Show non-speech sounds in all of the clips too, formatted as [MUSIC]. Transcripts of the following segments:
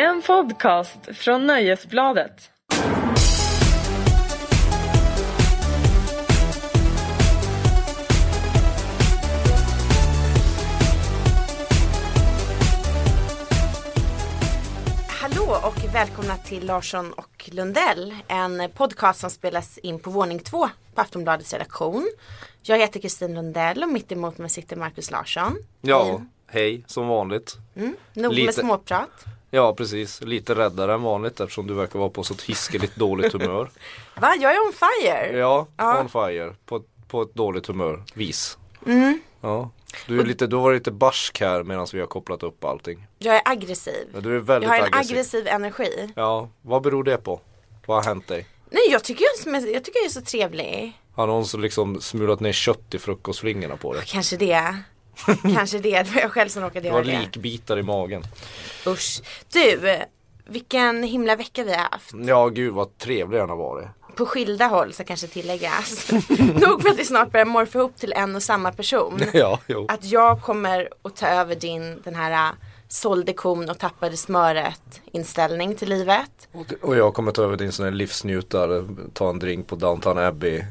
En podcast från Nöjesbladet. Hallå och välkomna till Larsson och Lundell. En podcast som spelas in på våning två på Aftonbladets redaktion. Jag heter Kristin Lundell och mitt emot mig sitter Markus Larsson. Ja, hej som vanligt. Mm, nog Lite- med småprat. Ja precis, lite räddare än vanligt eftersom du verkar vara på så hiskeligt dåligt humör. [LAUGHS] Va? Jag är on fire. Ja, Ja. on fire. På, på ett dåligt humör, vis. Mm. Ja. Du, är lite, du var lite barsk här medan vi har kopplat upp allting. Jag är aggressiv. Ja, du är Jag väldigt har en aggressiv. aggressiv energi. Ja, vad beror det på? Vad har hänt dig? Nej jag tycker jag, är- jag tycker jag är så trevlig. Har någon som liksom smulat ner kött i frukostflingorna på dig? Kanske det. [LAUGHS] Kanske det. Det var jag själv som råkade Det göra var det. likbitar i magen. Usch. Du, vilken himla vecka vi har haft. Ja, gud vad trevlig den har varit. På skilda håll så kanske tilläggas. [LAUGHS] Nog för att vi snart börjar morfa ihop till en och samma person. [LAUGHS] Ja, jo. Att jag kommer att ta över din den här äh, sålde kon och tappade smöret inställning till livet. Och jag kommer ta över din sån här livsnjutare, ta en drink på Downton Abbey.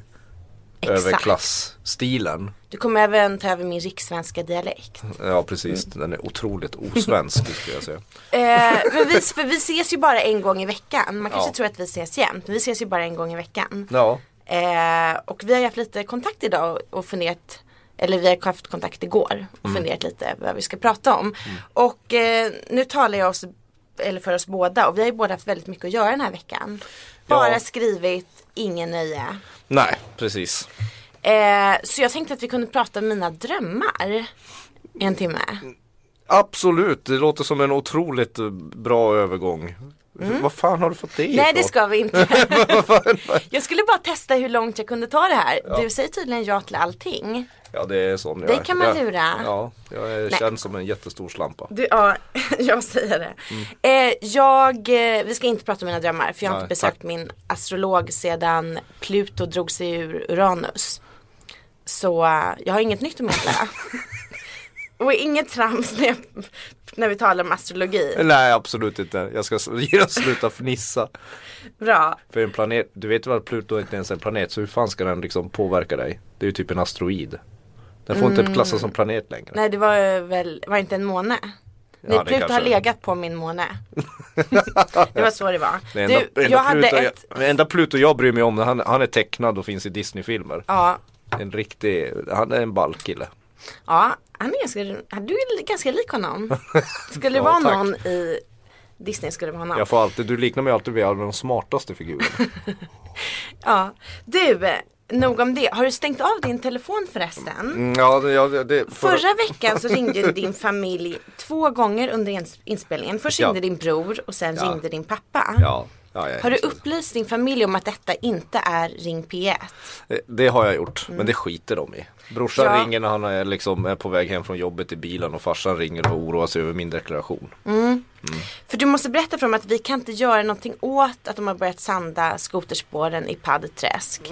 Exakt. Överklassstilen. Du kommer även ta över min rikssvenska dialekt. Ja precis, den är otroligt osvensk skulle jag säga. Eh, men vi, för vi ses ju bara en gång i veckan. Man kanske Ja. tror att vi ses jämt. Men vi ses ju bara en gång i veckan. Ja, Eh, och vi har haft lite kontakt idag och- och funderat eller vi har haft kontakt igår och Mm. funderat lite vad vi ska prata om. Och eh, nu talar jag oss, eller för oss båda och vi har ju båda haft väldigt mycket att göra den här veckan. Bara Ja. skrivit, ingen nöje. nej precis. Eh, så jag tänkte att vi kunde prata om mina drömmar i en timme. Absolut, det låter som en otroligt bra övergång. Vad fan har du fått det Mm. Nej det ifrån? ska vi inte. [LAUGHS] Jag skulle bara testa hur långt jag kunde ta det här. Ja. Du säger tydligen ja till allting. Ja det är sån jag Det kan man lura. Ja, jag är känd som en jättestor slampa. Du, ja, [LAUGHS] jag säger det. Eh, jag, eh, vi ska inte prata om mina drömmar för jag har Nej, inte besökt tack. min astrolog sedan Pluto drog sig ur Uranus. Så eh, jag har inget nytt att meddela. [LAUGHS] Och inget trams när, jag, när vi talar om astrologi. Nej absolut inte, jag ska [LAUGHS] sluta fnissa. Bra. För en planet, du vet väl att Pluto inte ens är en planet så hur fan ska den liksom påverka dig? Det är ju typ en asteroid. Den får inte klassas som planet längre. Nej det var väl, var inte en måne? Nej det Pluto har kanske- legat på min måne. [LAUGHS] det var så det var. Det enda, Du, det enda jag hade Pluto ett, jag, det enda Pluto jag bryr mig om, han, han är tecknad och finns i Disney-filmer. ja, En riktig, han är en ball kille. Ja, han är ganska, du är ganska lik honom. [LAUGHS] Skulle det Ja, vara tack. någon i Disney skulle det vara honom. Jag får alltid, du liknar mig alltid vid de smartaste figurerna. [LAUGHS] Ja. Du, nog om det. Har du stängt av din telefon förresten? Mm, ja, det, ja, det, det, för, Förra veckan så ringde din familj två gånger under ins- inspelningen. Först Ja. ringde din bror och sen Ja. ringde din pappa. Ja, ja, ja, Har du upplyst din familj om att detta inte är Ring P1? det, det har jag gjort, men det skiter de i. Brorsan Ja. ringer när han är, liksom, är på väg hem från jobbet i bilen och farsan ringer och oroar sig över min deklaration. För du måste berätta för dem att vi kan inte göra någonting åt att de har börjat sanda skoterspåren i Paddträsk. [LAUGHS]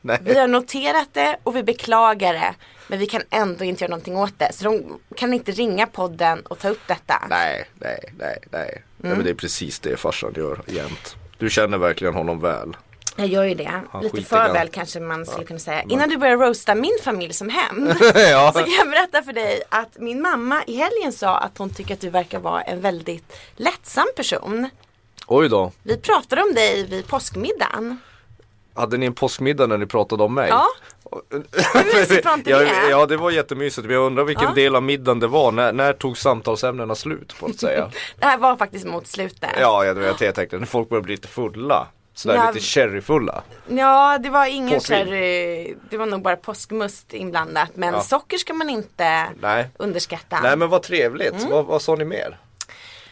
Vi har noterat det och vi beklagar det. Men vi kan ändå inte göra någonting åt det. Så de kan inte ringa podden och ta upp detta. Nej, nej, nej, nej. Mm. nej men det är precis det farsan gör jämt. Du känner verkligen honom väl. Jag gör ju det. Han Lite för väl kanske man skulle kunna säga. Innan du börjar roasta min familj som hem. [LAUGHS] ja. Så kan jag berätta för dig att min mamma i helgen sa att hon tycker att du verkar vara en väldigt lättsam person. Oj då. Vi pratade om dig vid påskmiddagen. Hade ni en påskmiddag när ni pratade om mig? Ja. [LAUGHS] Hur mysigt var inte ja, det? ja det var jättemysigt men jag undrar vilken Ja. del av middagen det var. När, när tog samtalsämnena slut på att säga? [LAUGHS] Det här var faktiskt mot slutet. ja jag, vet, jag tänkte när folk börjar bli lite fulla. Sådär Ja. lite cherryfulla. Ja, det var ingen Portvin. sherry. Det var nog bara påskmust inblandat. Men Ja. socker ska man inte Nej. underskatta. Nej men vad trevligt. Mm. Vad, vad sa ni mer?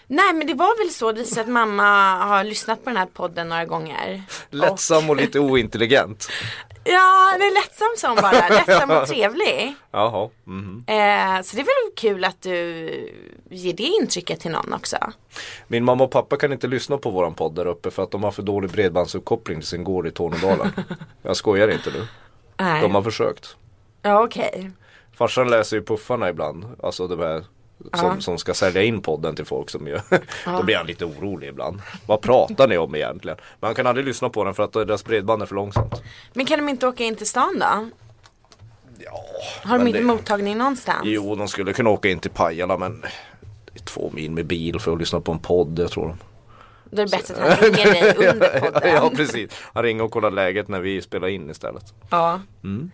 Nej, men det var väl så. Sig att mamma har lyssnat på den här podden några gånger. Lättsam och lite ointelligent. [LAUGHS] Ja, det är lättsam som bara. [LAUGHS] Lättsam och trevlig. Jaha. mhm. Eh, så det är väl kul att du ger det intrycket till någon också. Min mamma och pappa kan inte lyssna på våran podd där uppe för att de har för dålig bredbandsuppkoppling till sin gård i Tornedalen. [LAUGHS] jag skojar inte nu. Nej. De har försökt. Ja, okej. Farsan läser ju puffarna ibland. Alltså de här som, som ska sälja in podden till folk som gör [LAUGHS] Då blir han lite orolig ibland. Vad pratar ni om egentligen? Men han kan aldrig lyssna på den för att deras bredband är för långsamt. Men kan de inte åka in till stan då? Ja, Har de inte det- mottagning någonstans? Jo, de skulle kunna åka in till Pajala men det är två mil med bil för att lyssna på en podd, det tror de. Då är det bättre att han ringer dig [LAUGHS] under podden. ja, precis. Han ringer och kollar läget när vi spelar in istället. Ja. Mm.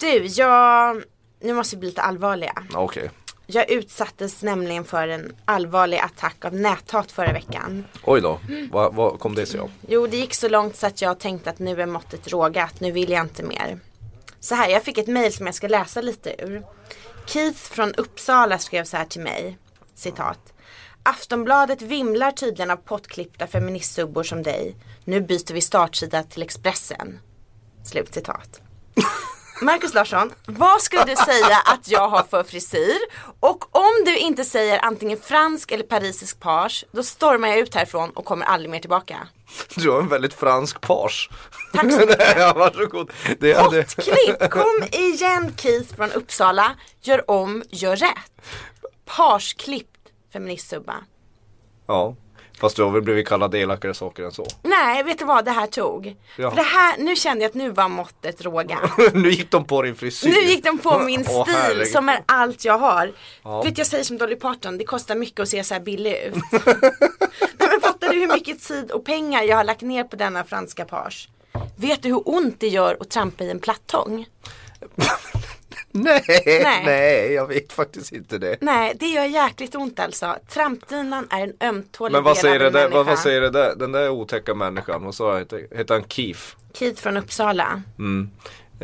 Du, jag, nu måste vi bli lite allvarliga. Ja, Okej. Jag utsattes nämligen för en allvarlig attack av näthat förra veckan. Oj då, vad, vad kom det sig av? Jo, det gick så långt så att jag tänkte att nu är måttet rågat, nu vill jag inte mer. Så här, jag fick ett mejl som jag ska läsa lite ur. Keith från Uppsala skrev så här till mig, citat. Aftonbladet vimlar tydligen av pottklippta feministsubbor som dig. Nu byter vi startsida till Expressen. Slut citat. [LAUGHS] Marcus Larsson, vad skulle du säga att jag har för frisyr? Och om du inte säger antingen fransk eller parisisk page, då stormar jag ut härifrån och kommer aldrig mer tillbaka. Du har en väldigt fransk page. Tack så [LAUGHS] mycket. ja, varsågod. Det hade... Pottklipp, kom igen Keith från Uppsala. Gör om, gör rätt. Pageklippt feministsubba. Ja, fast du har väl blivit kallad elakare saker än så. Nej, vet du vad det här tog? Ja. För det här, nu kände jag att nu var måttet råga. [LAUGHS] nu gick de på din frisyr. Nu gick de på min stil herregud. som är allt jag har. Ja. Vet jag säger som Dolly Parton, det kostar mycket att se så här billig ut. [LAUGHS] Nej, men fattar du hur mycket tid och pengar jag har lagt ner på denna franska page? Vet du hur ont det gör att trampa i en plattång? [LAUGHS] [LAUGHS] Nej, Nej. nej, jag vet faktiskt inte det. Nej, det gör jäkligt ont alltså. Trampdynan är en ömtålig Men vad säger, det där, vad, säger det där, den där otäcka människan, vad sa jag, heter, heter han Keith? Keith från Uppsala. Mm.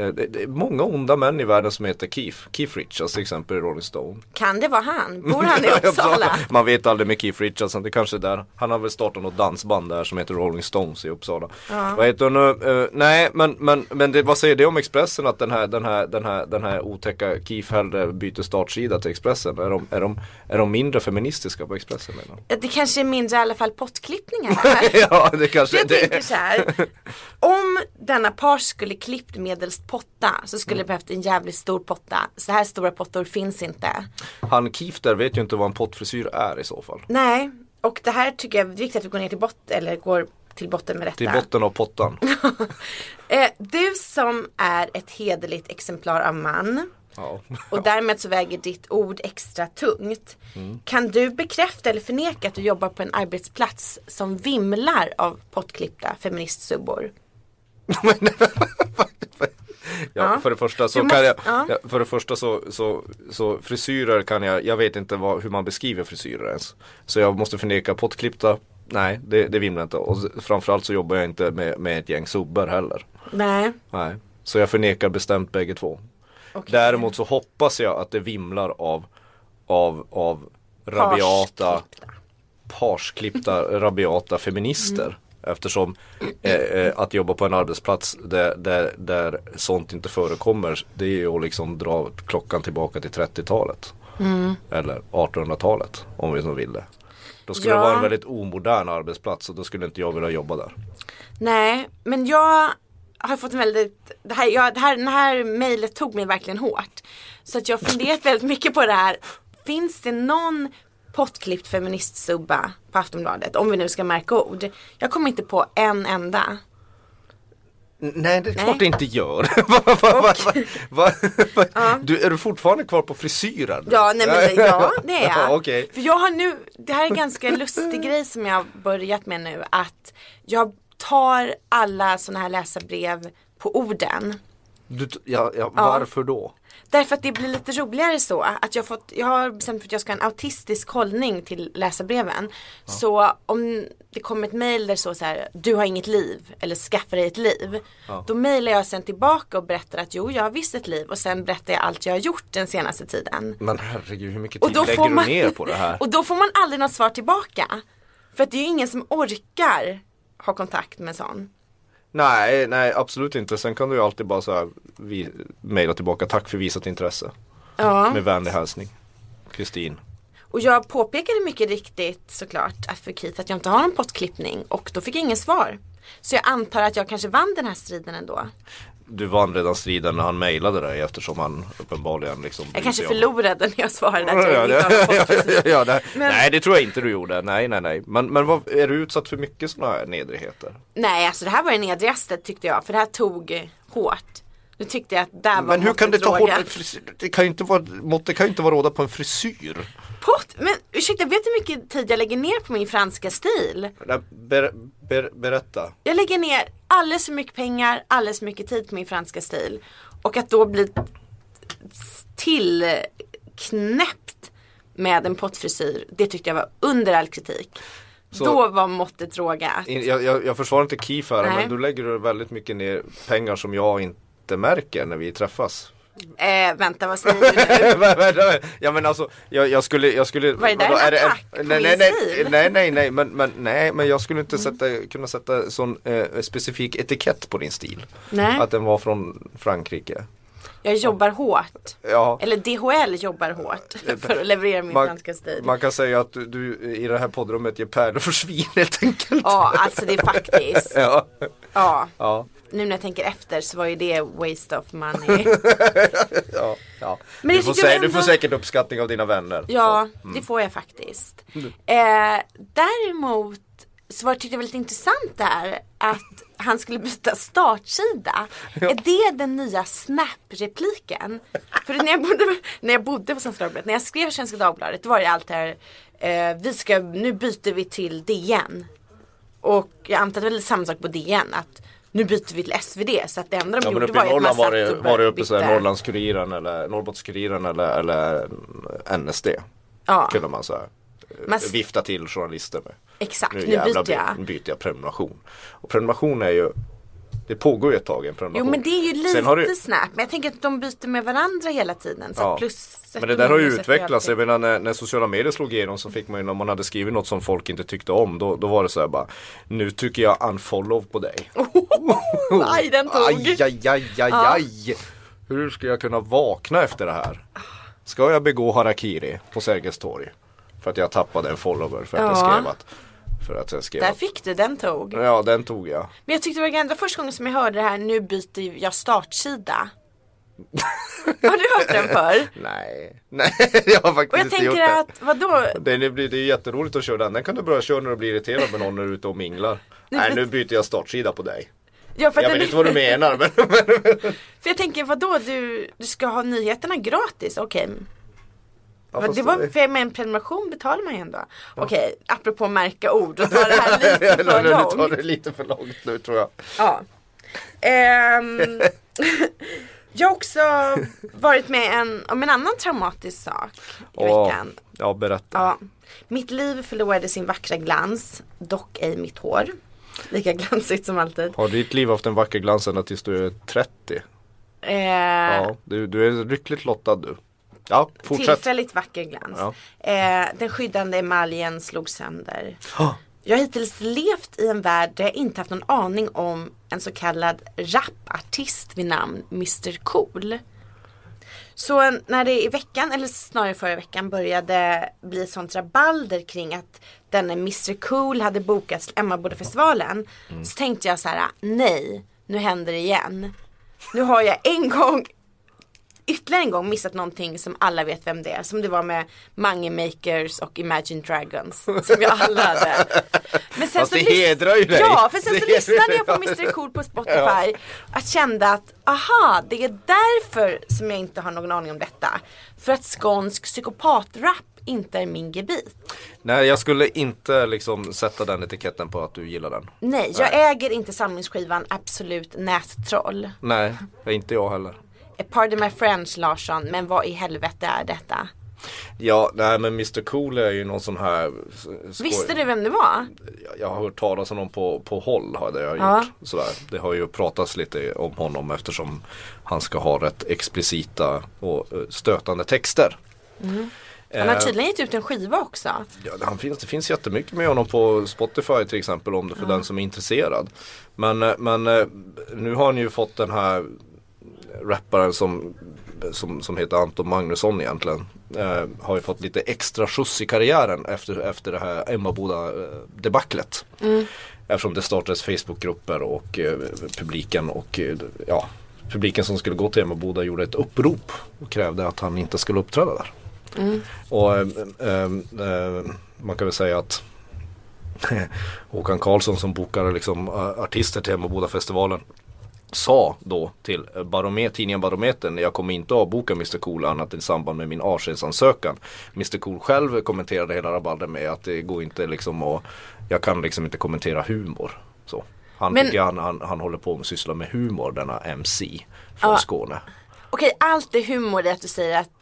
Eh, Det, det är många onda män i världen som heter Keith. Keith Richards till exempel i Rolling Stone. Kan det vara han? [LAUGHS] Bor han i Uppsala? Man vet aldrig med Keith Richards, det kanske är där. Han har väl startat något dansband där som heter Rolling Stones i Uppsala. Vad heter nu? Eh, nej men, men, men det, vad säger det om Expressen att den här, den här, den här, den här otäcka Keith hellre byter startsida till Expressen? Är de, är de, är de mindre feministiska på Expressen menar? Det kanske är mindre i alla fall pottklippningar. [LAUGHS] Ja det kanske Jag det tänker så här. Om denna page skulle klippt medelst potta så skulle Mm. det behövt en jävligt stor potta. Så här stora pottor finns inte. Han där vet ju inte vad en pottfrisyr är i så fall. Nej, och det här tycker jag är viktigt att vi går ner till botten, eller går till botten med detta. Till botten av pottan. [LAUGHS] Eh, du som är ett hederligt exemplar av man Ja. och därmed så väger ditt ord extra tungt. Mm. Kan du bekräfta eller förneka att du jobbar på en arbetsplats som vimlar av pottklippta feministsubbor? [LAUGHS] [LAUGHS] Ja, för det första så Du kan måste- jag, ja. för det första så, så, så frisyrer kan jag, jag vet inte vad, hur man beskriver frisyrer ens. Så jag måste förneka pottklippta, nej det, det vimlar inte. Och framförallt så jobbar jag inte med, med ett gäng subbar heller. Nej. Nej. Så jag förnekar bestämt bägge två. okej. Däremot så hoppas jag att det vimlar av, av, av rabiata, Parsklippta. rabiata feminister. Eftersom eh, eh, att jobba på en arbetsplats där, där, där sånt inte förekommer det är ju att liksom dra klockan tillbaka till 30-talet. Eller 1800-talet om vi så vill det. Då skulle Ja. det vara en väldigt omodern arbetsplats och då skulle inte jag vilja jobba där. Nej, men jag har fått en väldigt, det här, jag, det här, det här mejlet tog mig verkligen hårt. Så att jag har funderat väldigt mycket på det här. Finns det någon pottklippt feministsubba på Aftonbladet? Om vi nu ska märka ord. Jag kommer inte på en enda. Nej det är Nej. klart det inte gör. [LAUGHS] Va, va, va, va? Du, är du fortfarande kvar på frisyren? Ja, nej men [LAUGHS] ja, det är jag. Ja, okej. För jag har nu, det här är en ganska lustig grej som jag har börjat med nu. Att jag tar alla sådana här läsarbrev på orden. Du, ja, ja, varför då? Därför att det blir lite roligare så. Att jag, fått, jag har bestämt för att jag ska ha en autistisk hållning till läsarbreven. Så om det kommer ett mail där står så här, du har inget liv eller skaffa dig ett liv. Då mailar jag sen tillbaka och berättar att jo, jag har visst ett liv och sen berättar jag allt jag har gjort den senaste tiden. Men herregud hur mycket Och tid då, lägger får du man, ner på det här? [LAUGHS] och då får man aldrig något svar tillbaka. För att det är ju ingen som orkar ha kontakt med sån. Nej, nej absolut inte. Sen kan du ju alltid bara så här mejla tillbaka tack för visat intresse. Ja. Med vänlig hälsning. Kristin. Och jag påpekade mycket riktigt såklart för Keith att jag inte har någon pottklippning och då fick jag ingen svar. Så jag antar att jag kanske vann den här striden ändå. Du vann redan striden när han mejlade dig eftersom han uppenbarligen liksom Jag kanske förlorade när jag svarade att Ja, jag ja, ja, ja, ja, nej. Men- Nej det tror jag inte du gjorde, nej nej nej Men, men vad, är du utsatt för mycket sådana här nedrigheter? Nej alltså det här var det nedrigaste tyckte jag för det här tog hårt. Nu tyckte jag att där var Men hur kan det ta hårt? Det kan ju inte vara, måttet kan ju inte vara råda på en frisyr Pott, men ursäkta vet du hur mycket tid jag lägger ner på min franska stil? Ber, ber, Berätta Jag lägger ner alldeles för mycket pengar, alldeles för mycket tid på min franska stil. Och att då bli tillknäppt med en pottfrisyr, det tyckte jag var under all kritik. Så- Då var måttet rågat. Jag, jag, jag försvarar inte Keef här men du lägger väldigt mycket ner pengar som jag inte märker när vi träffas Eh, vänta, vad säger du [LAUGHS] nu? Ja men alltså jag, jag skulle, jag skulle Vad är det där, vadå, en det attack på nej, nej, nej, nej, nej, nej, men, men, nej, men jag skulle inte sätta, kunna sätta sån eh, specifik etikett på din stil. Nej, Att den var från Frankrike. jag jobbar hårt. Ja, Eller DHL jobbar hårt för att leverera min man, franska stil. man kan säga att du, du i det här poddrummet ger pärlor för svin helt enkelt. Ja, alltså det är faktiskt. [LAUGHS] Ja, Ja, ja, nu när jag tänker efter så var ju det waste of money. [LAUGHS] ja, ja. Men du, får sä- ändå- du får säkert uppskattning av dina vänner. Ja, mm. det får jag faktiskt. Eh, däremot så var, tyckte jag var lite intressant där att han skulle byta startsida. Är det den nya Snap-repliken? För när jag bodde, när jag bodde på Svenska Dagbladet, när jag skrev Svenska Dagbladet, då var det allt det här, eh, vi ska, nu byter vi till DN. Och jag antar att det var lite samma sak på DN, att nu byter vi till SvD. Så att det enda de Ja gjorde var att man var det, var det uppe bytte. Norrlandskuriren eller Norrbottenskuriren eller, eller NSD. Ja, Kunde man så här, Man- eh, vifta till journalister med. exakt. Nu Nu byter jag. by- byter jag prenumeration. Och prenumeration är ju Det pågår ju ett tag en Jo prenumeration. men det är ju lite det- snap. Men jag tänker att de byter med varandra hela tiden. Så Ja. plus Men det där har ju utvecklats. Jag menar när, när sociala medier slog igenom så fick man ju när man hade skrivit något som folk inte tyckte om. Då, då var det så här bara Nu tycker jag unfollow på dig. [LAUGHS] Aj, den tog. Aj, aj, aj, aj, aj. Hur ska jag kunna vakna efter det här? Ska jag begå harakiri på Sergels torg? För att jag tappade en follower för att jag Ja. skrev att För att jag skrev Där fick du, den tog. Ja den tog jag. Men jag tyckte det var ändå första gången som jag hörde det här, nu byter jag startsida. [LAUGHS] har du hört den förr? Nej, nej [LAUGHS] jag har faktiskt Och jag inte gjort tänker det. att, vadå? Det, det, blir, det är jätteroligt att köra den. Den kan du börja köra när du blir irriterad med någon när du är ute och minglar. Nej nu byter jag startsida på dig. Ja, Jag vet inte vad du menar men, [LAUGHS] för jag tänker, vadå, du, du ska ha nyheterna gratis, okej. Ja, det var, för med en prenumeration betalar man ju ändå. Okej, apropå märka ord, och dra det här [LAUGHS] lite för nu tar långt. det lite för långt nu tror jag. Ja. Ehm, [LAUGHS] jag har också varit med en, om en annan traumatisk sak i Åh, veckan. ja berätta. Ja. Mitt liv förlorade sin vackra glans, dock ej mitt hår. Lika glansigt som alltid. Har ditt liv haft en vacker glans ända tills du är 30? Eh, Ja, du, du är lyckligt lottad du. Ja, fortsätt. tillfälligt vacker glans. Ja. Eh, den skyddande emaljen slog sönder. Ah, Jag har hittills levt i en värld där jag inte haft någon aning om en så kallad rapartist vid namn Mr Cool. Så när det i veckan, eller snarare förra veckan, började bli sånt rabalder kring att denne Mr Cool hade bokats till Emmabodafestivalen. Så tänkte jag så här: nej, nu händer det igen. Nu har jag en gång ytterligare en gång missat någonting som alla vet vem det är. Som det var med Mange Makers och Imagine Dragons. Som jag alla hade. Men sen Fast så det hedrar ju dig. Ja, för sen så Det- lyssnade jag på Mr Cool på Spotify. Att kände att, aha, det är därför som jag inte har någon aning om detta. För att skånsk psykopatrap inte är min gebit. Nej, jag skulle inte liksom sätta den etiketten på att du gillar den. Nej, jag äger inte samlingsskivan Absolut Nättroll. Nej, inte jag heller. Pardon my French Larsson, men vad i helvete är detta? Ja, nej men Mr Cool är ju någon sån här skoj. Visste du vem det var? Jag- har hört talas om honom på, på håll har jag Ja. gjort. Sådär. Det har ju pratats lite om honom eftersom han ska ha rätt explicita och eh, stötande texter. Han har Eh, tydligen gett ut en skiva också. Ja, han finns, det finns jättemycket med honom på Spotify till exempel om det för den som är intresserad. Men, eh, men nu har han ju fått den här rapparen som, som, som heter Anton Magnusson egentligen. Eh, har ju fått lite extra skjuts i karriären efter, efter det här Emmaboda eh, debaclet. Eftersom det startades Facebookgrupper och eh, publiken och eh, ja publiken som skulle gå till Emmaboda gjorde ett upprop och krävde att han inte skulle uppträda där. Och eh, eh, man kan väl säga att [LAUGHS] Håkan Karlsson som bokade liksom artister till Emmabodafestivalen sa då till baromet, tidningen Barometern jag kommer inte avboka Mr Cool annat än i samband med min avskedsansökan. Mr Cool själv kommenterade hela rabalden med att det går inte liksom att jag kan liksom inte kommentera humor. Så. Han, Men- tycker han, han, han håller på med syssla med humor denna MC från Ja. Skåne. Okej, allt är humor i att du säger att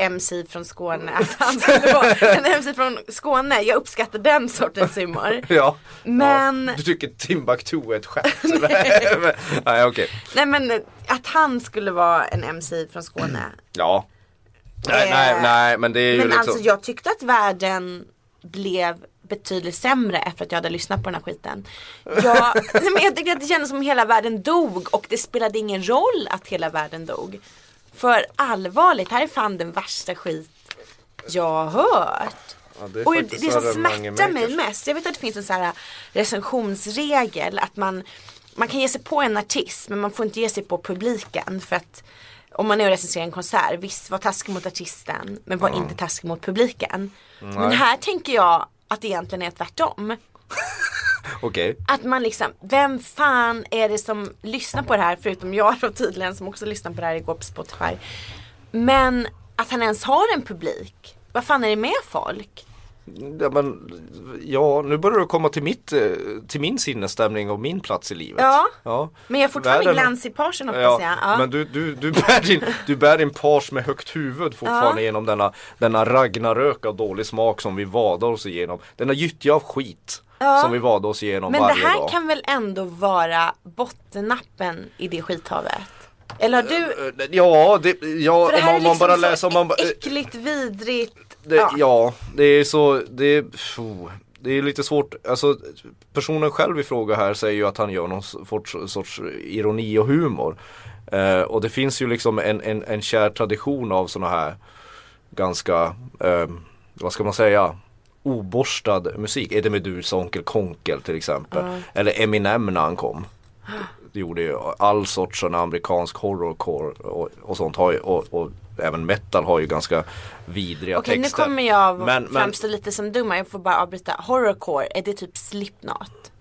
MC från Skåne, att han skulle vara en MC från Skåne. Jag uppskattar den sortens humor. [LAUGHS] Ja. Men- ja. Du tycker Timbuktu är ett skämt? [LAUGHS] Nej, [LAUGHS] Nej okej. Nej men att han skulle vara en MC från Skåne. Ja. Nej, Eh, nej, nej men det är ju Men liksom. alltså jag tyckte att världen blev betydligt sämre efter att jag hade lyssnat på den här skiten. Jag, nej, men jag tyckte att det kändes som hela världen dog och det spelade ingen roll att hela världen dog. För allvarligt, här är fan den värsta skit jag har hört. Ja, det Och det som smärtar mig mest, jag vet att det finns en sån här recensionsregel att man, man kan ge sig på en artist men man får inte ge sig på publiken för att om man är och recenserar en konsert, visst var taskig mot artisten men var inte taskig mot publiken. Men här tänker jag att det egentligen är tvärtom. [LAUGHS] Okej. Att man liksom, vem fan är det som lyssnar på det här förutom jag då tydligen som också lyssnade på det här igår på Spotify. Men att han ens har en publik. Vad fan är det med folk? Ja, men, ja, nu börjar du komma till, mitt, eh, till min sinnesstämning och min plats i livet. Ja. ja. Men jag har fortfarande Världen- glans i parsen hoppas Ja, jag. Ja. Men du, du, du, bär din, du bär din pars med högt huvud fortfarande Ja. genom denna, denna ragnarök av dålig smak som vi vadar oss igenom. Denna gyttja av skit Ja. som vi vadar oss igenom Men det varje här dag. kan väl ändå vara bottennappen i det skithavet? Eller har du? Eh, Ja, det, ja För det här man, är om man liksom bara så läser om man, eh, äckligt, vidrigt. Det, ja. ja. det är så, det är, phew, det är lite svårt, alltså personen själv i fråga här säger ju att han gör någon sorts, sorts ironi och humor. Eh, och det finns ju liksom en, en, en kär tradition av sådana här ganska, eh, vad ska man säga, oborstad musik. Eddie Meduza, Onkel Konkel till exempel. Eller Eminem när han kom. Det gjorde ju all sorts sån amerikansk horrorcore och, och sånt har ju, och, och även metal har ju ganska vidriga Okej nu texter. kommer jag Men- men- framstå lite som dumma, jag får bara avbryta. Horrorcore, är det typ Slipknot?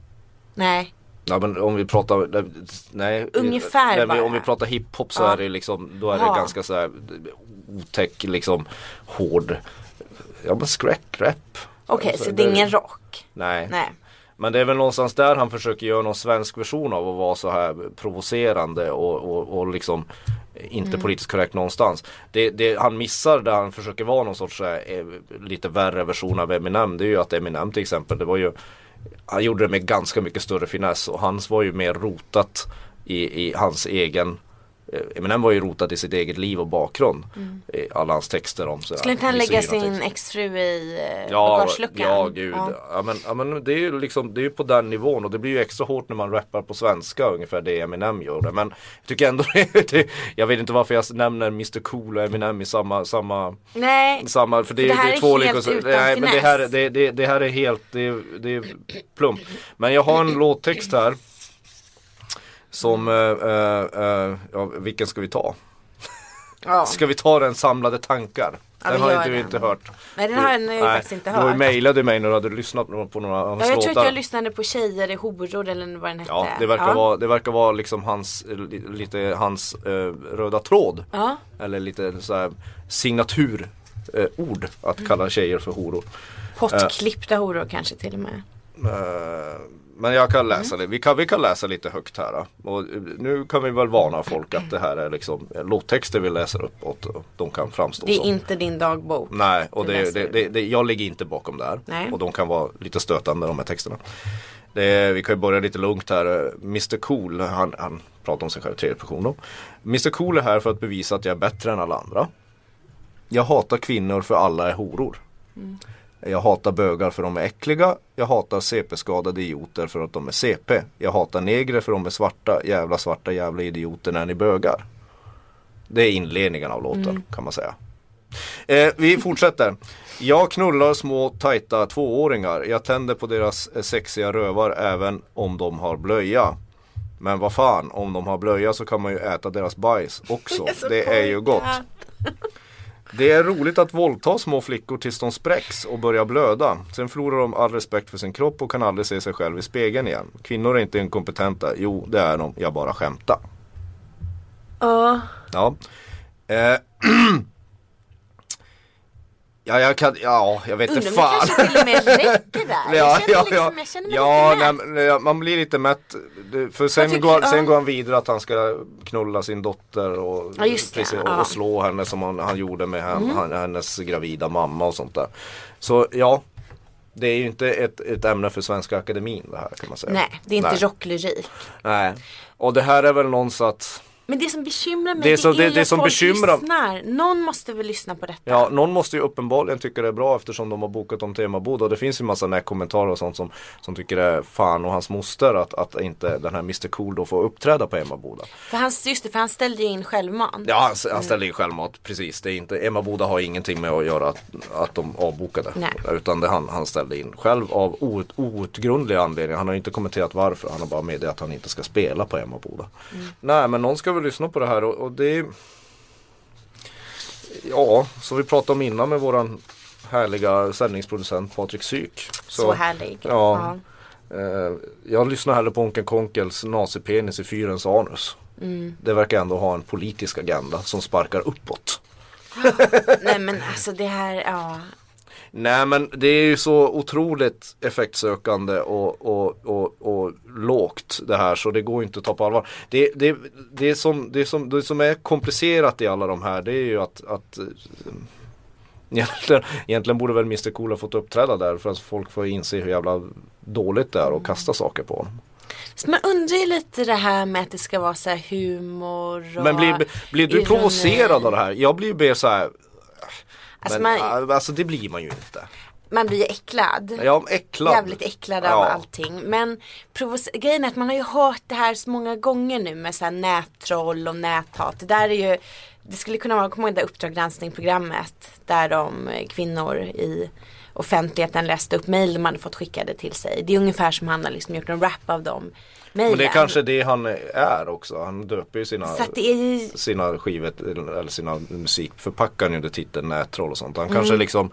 Nej. Ja men om vi pratar, nej. Ungefär nej, men bara. Om vi pratar hiphop så Ja. är det liksom, då är det Ja. ganska så här otäck liksom hård, ja men skräck, rap. Okej, Alltså, så det är ingen rock? Nej. Nej. Men det är väl någonstans där han försöker göra någon svensk version av att vara så här provocerande och, och, och liksom inte Mm. politiskt korrekt någonstans. Det, det han missar där han försöker vara någon sorts här, eh, lite värre version av Eminem det är ju att Eminem till exempel det var ju Han gjorde det med ganska mycket större finess och hans var ju mer rotat i, i hans egen eh, Eminem var ju rotad i sitt eget liv och bakgrund. i Alla hans texter om Mm. Skulle inte han lägga sin exfru i eh, Ja, bagageluckan? ja gud. Ja. men, ja, men det är ju liksom, det är på den nivån och det blir ju extra hårt när man rappar på svenska ungefär det Eminem gör. Men jag tycker ändå [LAUGHS] det, jag vet inte varför jag nämner Mr Cool och Eminem i samma, samma, Nej, samma för det, För det här det är är två helt lika, utan Nej men det här, det, det, det här är helt, det, det är plump. Men jag har en [CLEARS THROAT] låttext här. Som, eh, eh, eh, ja, vilken ska vi ta? ja. Ska vi ta den samlade tankar? Ja, den har inte, den. inte hört. Nej den har jag Nej, faktiskt inte Du hört. mejlade mig när du hade lyssnat på några av hans Ja, jag tror att jag lyssnade på Tjejer i horor eller vad den hette. Ja, det verkar, Vara, det verkar vara liksom hans, eh, li- lite hans eh, röda tråd. Ja. Eller lite så här signaturord eh, att kalla tjejer för horor. Pottklippta horor kanske till och med. Eh, men jag kan läsa Mm. det. Vi kan, vi kan läsa lite högt här. Och eh, nu kan vi väl varna folk att det här är liksom eh, låttexter vi läser upp och att de kan framstå Det är som inte din dagbok. Nej, och det, det, det, jag ligger inte bakom det här. Nej. Och de kan vara lite stötande de här texterna. Det, vi kan ju börja lite lugnt här. Mr Cool, han, han pratar om sig själv i tredje person då. Mr Cool är här för att bevisa att jag är bättre än alla andra. Jag hatar kvinnor för alla är horor. Jag hatar bögar för de är äckliga. Jag hatar CP-skadade idioter för att de är CP. Jag hatar negrer för de är svarta. Jävla svarta jävla idioter när ni bögar. Det är inledningen av låten kan man säga. Eh, vi fortsätter. Jag knullar små tajta tvååringar. Jag tänder på deras eh, sexiga rövar även om de har blöja. Men vad fan, om de har blöja så kan man ju äta deras bajs också. [LAUGHS] Det är Det är ju gott. [LAUGHS] Det är roligt att våldta små flickor tills de spräcks och börjar blöda. Sen förlorar de all respekt för sin kropp och kan aldrig se sig själv i spegeln igen. Kvinnor är inte inkompetenta. Jo, det är de. Jag bara skämtar. Ja. Ja. Eh. [CLEARS THROAT] Ja, jag kan, ja, jag vet Undrar inte fan. kanske till och med räcker där. [LAUGHS] jag känner liksom, jag känner mig ja, lite nej, mätt. ja, man blir lite mätt. För sen, tycker- går, ja. sen går han vidare att han ska knulla sin dotter och, Ja, precis, och, ja. Mm. och slå henne som han, han gjorde med hen, han, hennes gravida mamma och sånt där. Så ja, det är ju inte ett, ett ämne för Svenska Akademin det här kan man säga. Nej, det är inte Nej. rocklyrik. Nej. Och det här är väl någonstans Men det som bekymrar mig Det är det- ju det att som folk bekymrar- lyssnar. Någon måste väl lyssna på detta. Ja, någon måste ju uppenbarligen tycka det är bra eftersom de har bokat om temabod och det finns ju massa nätkommentarer och sånt som, som tycker det är fan och hans moster att, att inte den här Mr Cool då får uppträda på Emmaboda. För han, just det, för han ställde ju in självmant. Ja, han, han ställer in självmant, precis. Det är inte, Emmaboda har ingenting med att göra att, att de avbokade. Nej. Utan det han, han ställde in själv av out, outgrundliga anledningar. Han har inte kommenterat varför. Han har bara meddelat att han inte ska spela på Emmaboda. Nej, men någon ska väl lyssna på det här och, och det är Ja, som vi pratade om innan med våran härliga sändningsproducent Patrik Syk. Så, härlig. Ja. Eh, jag lyssnar hellre på Onken Konkels nazipenis i fyrens anus. Mm. Det verkar ändå ha en politisk agenda som sparkar uppåt. Nej men alltså det här, ja. Nej men det är ju så otroligt effektsökande och, och, och, och lågt det här så det går inte att ta på allvar. Det, det, det, som, det, som, det som är komplicerat i alla de här det är ju att, att eh, [LAUGHS] Egentligen, egentligen borde väl Mr Cool ha fått uppträda där för att folk får inse hur jävla dåligt det är och kasta saker på honom. Man undrar ju lite det här med att det ska vara så här humor och Men blir, blir du ironi. provocerad av det här? Jag blir ju mer så här. Alltså men, man, alltså det blir man ju inte. man blir äcklad. Är äcklad. Jävligt äcklad av Ja. allting. Men grejen är att man har ju hört det här så många gånger nu med så här nättroll och näthat. Det där är ju Det skulle kunna vara, kommer ihåg det där Uppdrag granskning-programmet där de eh, kvinnor i offentligheten läste upp mejl de hade fått skickade till sig. Det är ungefär som han har liksom gjort en rap av dem mejlen. Men det är kanske det han är också. Han döper ju sina, det ju sina skivor eller sina musik förpackar han ju under titeln nättroll och sånt. Han Mm. kanske liksom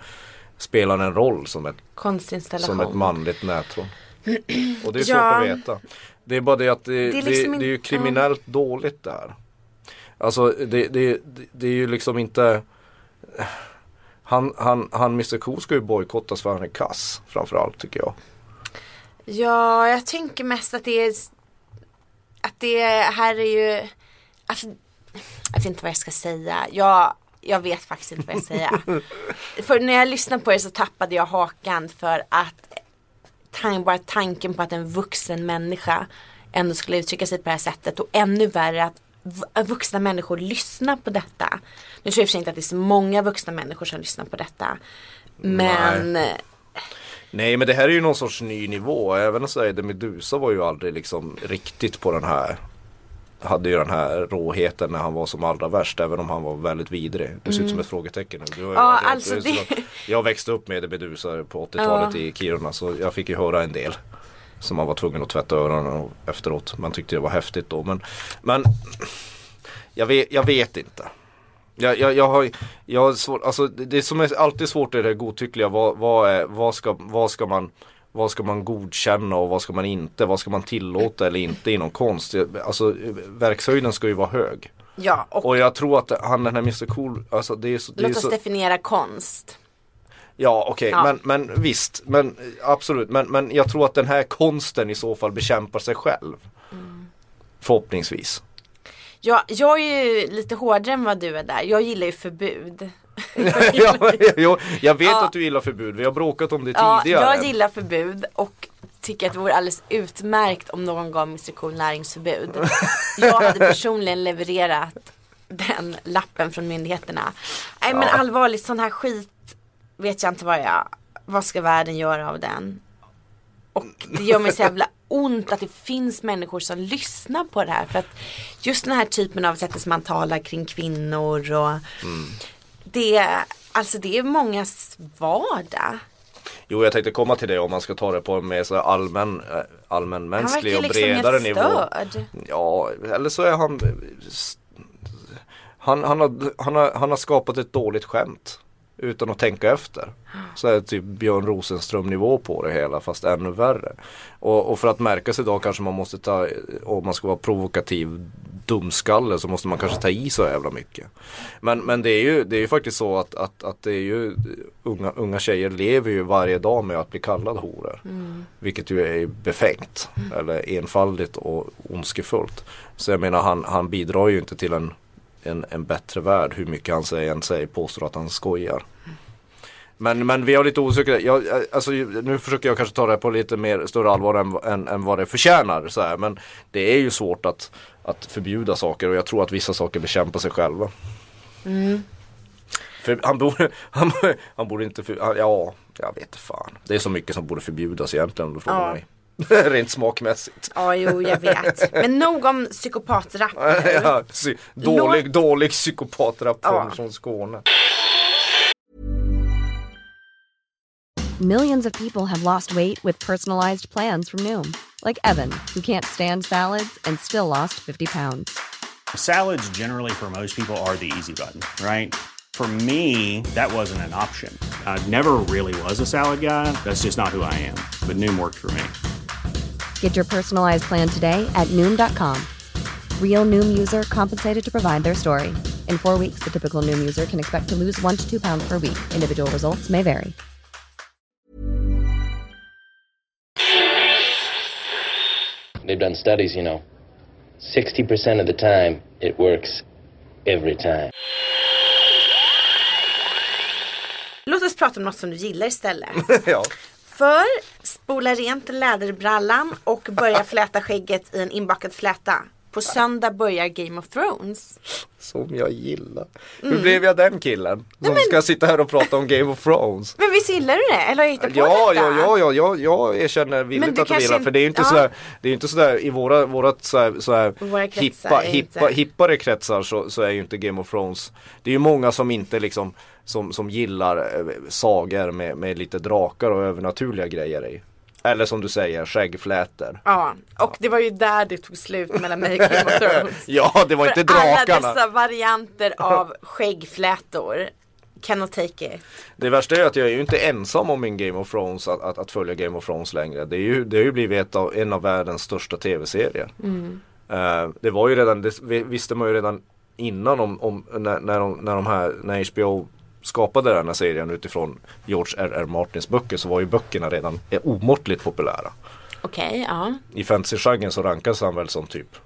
spelar en roll som ett, konstinstallation. som ett manligt nättroll. Och det är svårt Ja. att veta. Det är bara det att det, Det det, är det, liksom är ju kriminellt dåligt det här. Alltså det, det, det är ju liksom inte han, han, han Mr Cool ska ju bojkottas för han är kass framförallt tycker jag. Ja, jag tänker mest att det är att det här är ju alltså, jag vet inte vad jag ska säga. Jag, jag vet faktiskt inte vad jag ska säga. [LAUGHS] för när jag lyssnade på det så tappade jag hakan för att tan- bara tanken på att en vuxen människa ändå skulle uttrycka sig på det här sättet och ännu värre att vuxna människor lyssnar på detta. Nu tror jag i och för sig inte att det är så många vuxna människor som lyssnar på detta. Men Nej men det här är ju någon sorts ny nivå. Även så här, The Medusa var ju aldrig liksom riktigt på den här hade ju den här råheten när han var som allra värst även om han var väldigt vidrig. Du ser ut som ett frågetecken nu. Du har ju- Mm. Ja, alltså det- Jag växte upp med The Medusa på 80-talet i Kiruna så jag fick ju höra en del. Som man var tvungen att tvätta öronen efteråt. Man tyckte det var häftigt då. Men, men jag, vet, jag vet inte. Jag, jag, jag har, jag har svårt, alltså det som är alltid svårt är det godtyckliga. Vad, vad, är, vad, ska, vad, ska man, vad ska man godkänna och vad ska man inte? Vad ska man tillåta eller inte inom konst? Alltså verkshöjden ska ju vara hög. ja, och Och jag tror att han den här Mr Cool, alltså det är så, det är låt oss så definiera konst. Ja okej, Ja. men, men visst, men absolut, men, men jag tror att den här konsten i så fall bekämpar sig själv. Mm. Förhoppningsvis. Ja, jag är ju lite hårdare än vad du är där. Jag gillar ju förbud. [LAUGHS] ja, jag, jag vet Ja. att du gillar förbud, vi har bråkat om det Ja, tidigare. jag gillar förbud och tycker att det vore alldeles utmärkt om någon gav Mr Cool näringsförbud. Jag hade personligen levererat den lappen från myndigheterna. Nej men Ja. allvarligt, sån här skit vet jag inte vad jag, vad ska världen göra av den? Och det gör mig så jävla ont att det finns människor som lyssnar på det här. För att just den här typen av sättet som man talar kring kvinnor och det, alltså det är mångas vardag. Jo jag tänkte komma till det om man ska ta det på en mer så allmän, eh, allmänmänsklig Han och verkar liksom bredare nivå. störd. Ja, eller så är han han, han, har, han, har, han har skapat ett dåligt skämt utan att tänka efter. Så är det typ Björn Rosenström nivå på det hela fast ännu värre. Och, och för att märka sig då kanske man måste ta, om man ska vara provokativ dumskalle så måste man kanske ta i så jävla mycket. Men, men det är ju, det är ju faktiskt så att, att, att det är ju unga, unga tjejer lever ju varje dag med att bli kallade horor. Vilket ju är befängt eller enfaldigt och ondskefullt. Så jag menar han, han bidrar ju inte till en, en, en bättre värld hur mycket han säger, än säger påstår att han skojar. Men, men vi har lite osäkerhet. Jag, alltså, nu försöker jag kanske ta det på lite mer större allvar än, än, än vad det förtjänar. Så här. Men det är ju svårt att, att förbjuda saker och jag tror att vissa saker bekämpar sig själva. För han borde, [LAUGHS] han, han borde inte, för, han, ja, jag vet fan. Det är så mycket som borde förbjudas egentligen om du frågar Ja. mig. [LAUGHS] Rent smakmässigt. Ja, jo, jag vet. Men nog om psykopatrap nu. [LAUGHS] ja, sy- dålig, Låt- dålig psykopatrap från, Ja. från Skåne. Millions of people have lost weight with personalized plans from Noom, like Evan, who can't stand salads and still lost 50 pounds. Salads, generally, for most people, are the easy button, right? For me, that wasn't an option. I never really was a salad guy. That's just not who I am. But Noom worked for me. Get your personalized plan today at Noom.com. Real Noom user compensated to provide their story. In four weeks, the typical Noom user can expect to lose one to two pounds per week. Individual results may vary. They've done studies, you know. 60% of the time, it works every time. Låt oss prata om något som du gillar istället. [LAUGHS] ja. För spola rent läderbrallan och börja fläta skägget i en inbakad fläta. På söndag börjar Game of Thrones. Som jag gillar. Mm. Hur blev jag den killen? Som ska sitta här och prata om Game of Thrones. Men visst gillar du det? Eller har jag hittat på Ja, detta? ja, ja, ja, ja, jag erkänner Men villigt att jag gillar för det är ju inte inte- sådär Det är ju inte sådär i våra, vårat såhär, såhär Våra kretsar hippa, hippa, hippare kretsar så, så är ju inte Game of Thrones Det är ju många som inte liksom Som, som gillar eh, sagor med, med lite drakar och övernaturliga grejer i Eller som du säger, skäggflätor Ja, och det var ju där det tog slut mellan mig och Game of Thrones. [LAUGHS] Ja, det var För inte alla drakarna dessa varianter av skäggflätor. Cannot take it. Det värsta är att jag är ju inte ensam om min Game of Thrones att, att, att följa Game of Thrones längre. Det, är ju, det har ju blivit av, en av världens största tv-serier. Eh, det var ju redan, det visste man ju redan innan om, om när, när, de, när de här, när HBO skapade den här serien utifrån George R.R. Martins böcker så var ju böckerna redan eh, omåttligt populära. Okej, ja. I fantasygenren så rankas han väl som typ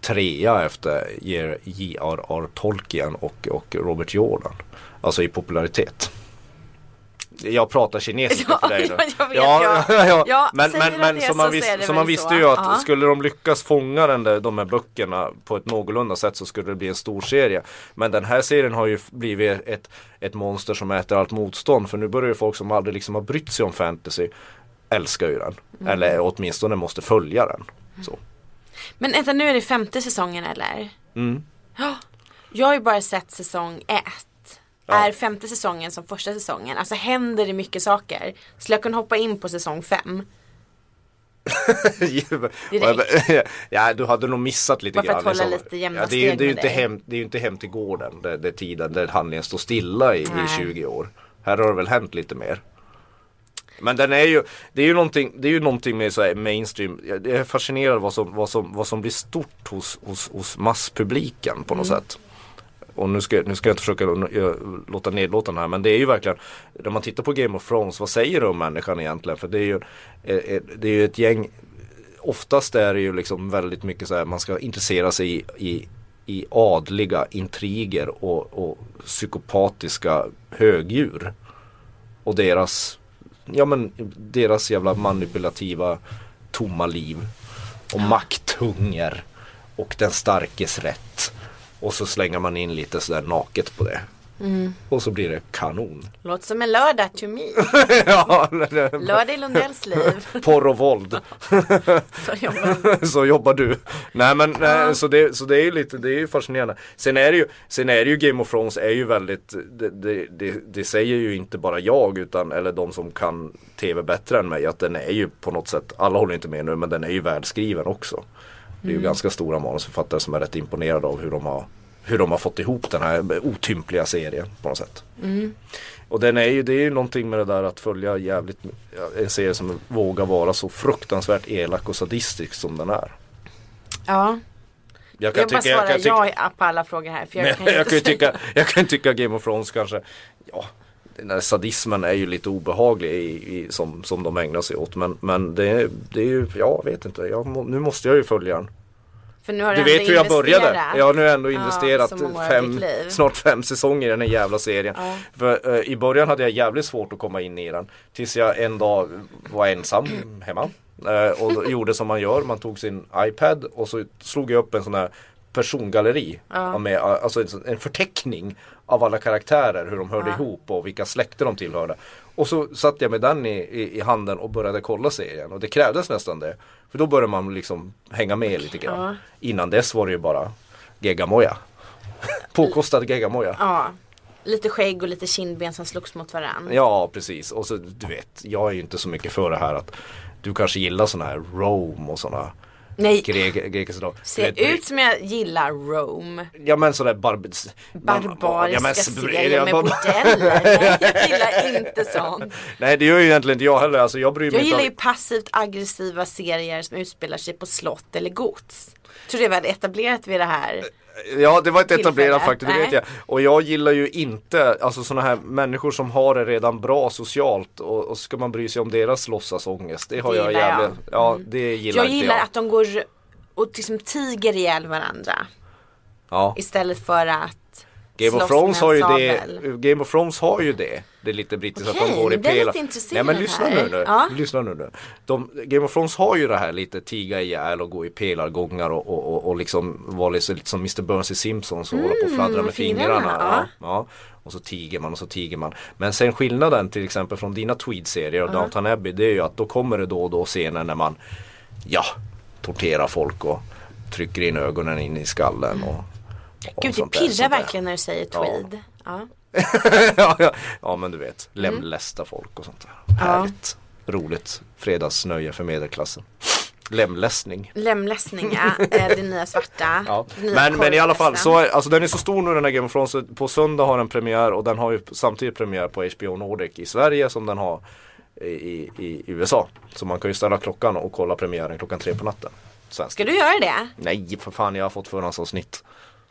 trea efter J.R.R. Tolkien och, och Robert Jordan. Alltså i popularitet. Jag pratar kinesiska för dig nu. [LAUGHS] ja, ja, [LAUGHS] ja. ja. Men, men, men så man, visst, väl man visste ju att Ja. skulle de lyckas fånga den där, de här böckerna på ett någorlunda sätt så skulle det bli en stor serie. Men den här serien har ju blivit ett, ett monster som äter allt motstånd. För nu börjar ju folk som aldrig liksom har brytt sig om fantasy älskar ju den. Mm. Eller åtminstone måste följa den. Så. Men vänta, nu är det femte säsongen eller? Mm. Ja. Jag har ju bara sett säsong ett. Ja. Är femte säsongen som första säsongen? Alltså händer det mycket saker? Skulle jag kunna hoppa in på säsong fem? [LAUGHS] [LAUGHS] ja, du hade nog missat lite Bara för att grann. hålla lite jämna ja, det, är, ju- det, är ju inte hem, det är ju inte hem till gården, det, det är tiden där handlingen står stilla i, i Nej. 20 år. Här har det väl hänt lite mer. Men den är ju, det är ju någonting, det är ju någonting med så här mainstream, jag är fascinerad vad som, vad som, vad som blir stort hos, hos, hos masspubliken på något Mm. sätt. Och nu ska, nu ska jag inte försöka låta nedlåtande här men det är ju verkligen När man tittar på Game of Thrones, vad säger det om människan egentligen? För det är ju, eh, eh, det är ju ett gäng Oftast är det ju liksom väldigt mycket så här man ska intressera sig i, i, i adliga intriger och, och psykopatiska högdjur. Och deras, ja men deras jävla manipulativa tomma liv. Och makthunger. Och den starkes rätt. Och så slänger man in lite sådär naket på det. Och så blir det kanon. Låter som en lördag to me. [LAUGHS] ja, Lördag i Lundells liv. [LAUGHS] porr och våld. [LAUGHS] Så jobbar så jobbar du. Nej men nej, så, det, så det är ju lite, det är ju fascinerande. Sen är det ju, sen är det ju Game of Thrones är ju väldigt, det, det, det, det säger ju inte bara jag utan, eller de som kan tv bättre än mig, att den är ju på något sätt, alla håller inte med nu, men den är ju världskriven också. Det är ju ganska stora manusförfattare som är rätt imponerade av hur de har hur de har fått ihop den här otympliga serien på något sätt. Och den är ju, det är ju någonting med det där att följa jävligt, en serie som vågar vara så fruktansvärt elak och sadistisk som den är. Ja. Jag kan Jag bara tycka, jag svarar kan tycka, ja på alla frågor här. För jag jag, kan jag, kan tycka, jag kan tycka Game of Thrones kanske, ja den här sadismen är ju lite obehaglig i, i, som, som de ägnar sig åt men, men det, det är ju, jag vet inte, jag, nu måste jag ju följa den. För nu har Du ändå vet hur jag började. Jag har nu ändå Ja, investerat av fem, snart fem säsonger i den här jävla serien. Ja. För eh, i början hade jag jävligt svårt att komma in i den. Tills jag en dag var ensam hemma. Eh, och gjorde som man gör, man tog sin iPad och så slog jag upp en sån här persongalleri. Ja. Med, alltså en, förteckning av alla karaktärer, hur de hörde ihop och vilka släkter de tillhörde. Och så satte jag med den i, i, i handen och började kolla serien och det krävdes nästan det. För då började man liksom hänga med lite grann. Ja. Innan dess var det ju bara geggamoja. [LAUGHS] Påkostad geggamoja. Ja. Lite skägg och lite kindben som slogs mot varandra. Ja precis och så du vet, jag är ju inte så mycket för det här att du kanske gillar sådana här Rome och sådana Nej, gre grekiska. Du ser vet, ut som jag gillar Rome. Ja men sådär barb Barbariska ja, serier med bordeller. Nej, [LAUGHS] jag gillar inte sånt. Nej det gör ju egentligen inte jag heller, alltså jag bryr mig Jag inte gillar om- ju passivt aggressiva serier som utspelar sig på slott eller gods. Tror det vi hade etablerat vid det här. Ja det var ett etablerat faktum, det vet jag. Och jag gillar ju inte, alltså sådana här människor som har det redan bra socialt och, och ska man bry sig om deras låtsasångest. Det har Det jag gillar jag. Mm. jävligt, ja det gillar Jag inte gillar jag. att de går och liksom tiger ihjäl varandra. Ja. Istället för att Game of Thrones har ju det. Game of Thrones har ju det. Det är lite brittiskt att Okej, de går i nu blir jag pelar. lite intresserad Nej men lyssna här. nu nu. Ja. Lyssna nu nu. De, Game of Thrones har ju det här lite tiga ihjäl och gå i pelargångar och, och, och, och liksom vara lite, lite som Mr Burns i Simpsons och hålla på och fladdra med Mm, fingrarna. fingrarna, Ja. Ja. Och så tiger man och så tiger man. Men sen skillnaden till exempel från dina Tweed-serier och Downton Abbey det är ju att då kommer det då och då scener när man ja, torterar folk och trycker in ögonen in i skallen och Gud det pirrar verkligen när du säger tweed. Ja. [LAUGHS] ja, ja. ja men du vet, lemlästa folk och sånt där. Härligt. Roligt fredagsnöje för medelklassen. Lemlästning. Lemlästning, ja. [LAUGHS] Eh, det nya svarta. Ja. Det nya Men, men i alla fall, så, är- alltså den är så stor nu den här Game of Thrones. På söndag har den premiär och den har ju samtidigt premiär på HBO Nordic i Sverige som den har i, i, i USA. Så man kan ju ställa klockan och kolla premiären klockan tre på natten. Svensk. Ska du göra det? Nej för fan jag har fått förhandsavsnitt.